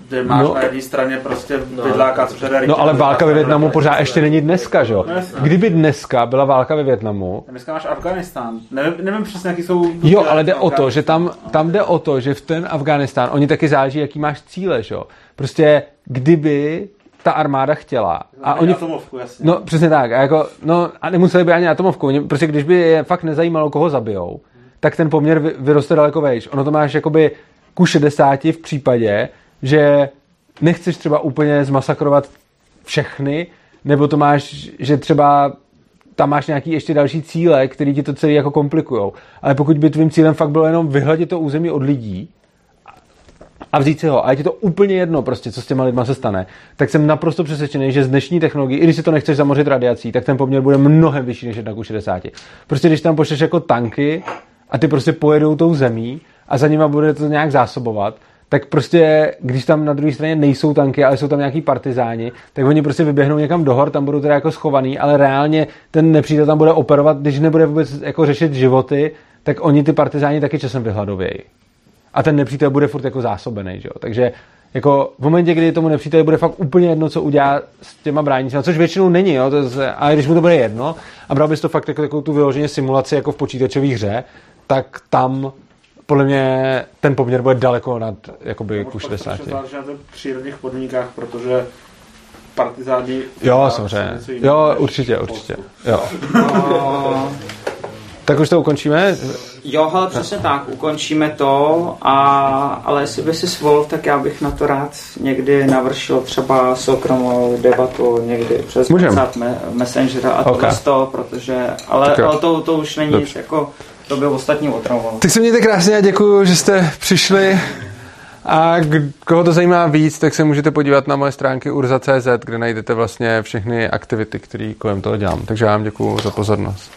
Kde máš no, na jedné straně prostě no, bydláka, co žere No ale válka ve Větnamu pořád ještě není dneska, že jo? No, Kdyby dneska byla válka ve Větnamu... Dneska máš Afganistán. Nevím, nevím přesně, jaký jsou... Jo, ale jde o to, že tam, tam jde o to, že v ten Afganistán, oni taky záleží, jaký máš cíle, že jo? Prostě kdyby ta armáda chtěla. A oni, atomovku, jasně. No, přesně tak. A, jako, no, a nemuseli by ani atomovku. Oni, prostě když by je fakt nezajímalo, koho zabijou, tak ten poměr vyroste daleko vejš. Ono to máš jakoby ku 60 v případě, že nechceš třeba úplně zmasakrovat všechny, nebo to máš, že třeba tam máš nějaký ještě další cíle, které ti to celé jako komplikujou. Ale pokud by tvým cílem fakt bylo jenom vyhladit to území od lidí, a vzít si ho a je ti to úplně jedno, prostě, co s těma lidma se stane, tak jsem naprosto přesvědčený, že z dnešní technologií, i když si to nechceš zamořit radiací, tak ten poměr bude mnohem vyšší než 1 k 60. Prostě když tam pošleš jako tanky a ty prostě pojedou tou zemí a za nima bude to nějak zásobovat, tak prostě, když tam na druhé straně nejsou tanky, ale jsou tam nějaký partizáni, tak oni prostě vyběhnou někam do hor, tam budou teda jako schovaný, ale reálně ten nepřítel tam bude operovat, když nebude vůbec jako řešit životy, tak oni ty partizáni taky časem vyhladovějí a ten nepřítel bude furt jako zásobený, že jo? Takže jako v momentě, kdy tomu nepříteli bude fakt úplně jedno, co udělá s těma bránícíma, což většinou není, jo? To je, ale když mu to bude jedno a bral bys to fakt jako takovou tu vyloženě simulaci jako v počítačové hře, tak tam podle mě ten poměr bude daleko nad jakoby ku 60. To záleží na přírodních podmínkách, protože partizáni... Jo, samozřejmě. Jo, určitě, určitě. Jo. [LAUGHS] Tak už to ukončíme? Jo, ale přesně tak, ukončíme to, a, ale jestli by si svol, tak já bych na to rád někdy navršil třeba soukromou debatu někdy přes Můžem. WhatsApp, Messengera a okay. to, protože, ale, ale to, to už není Dobře. jako, to by ostatní otravovalo. Tak se mějte krásně a děkuji, že jste přišli A koho to zajímá víc, tak se můžete podívat na moje stránky urza.cz, kde najdete vlastně všechny aktivity, které kolem toho dělám. Takže já vám děkuji za pozornost.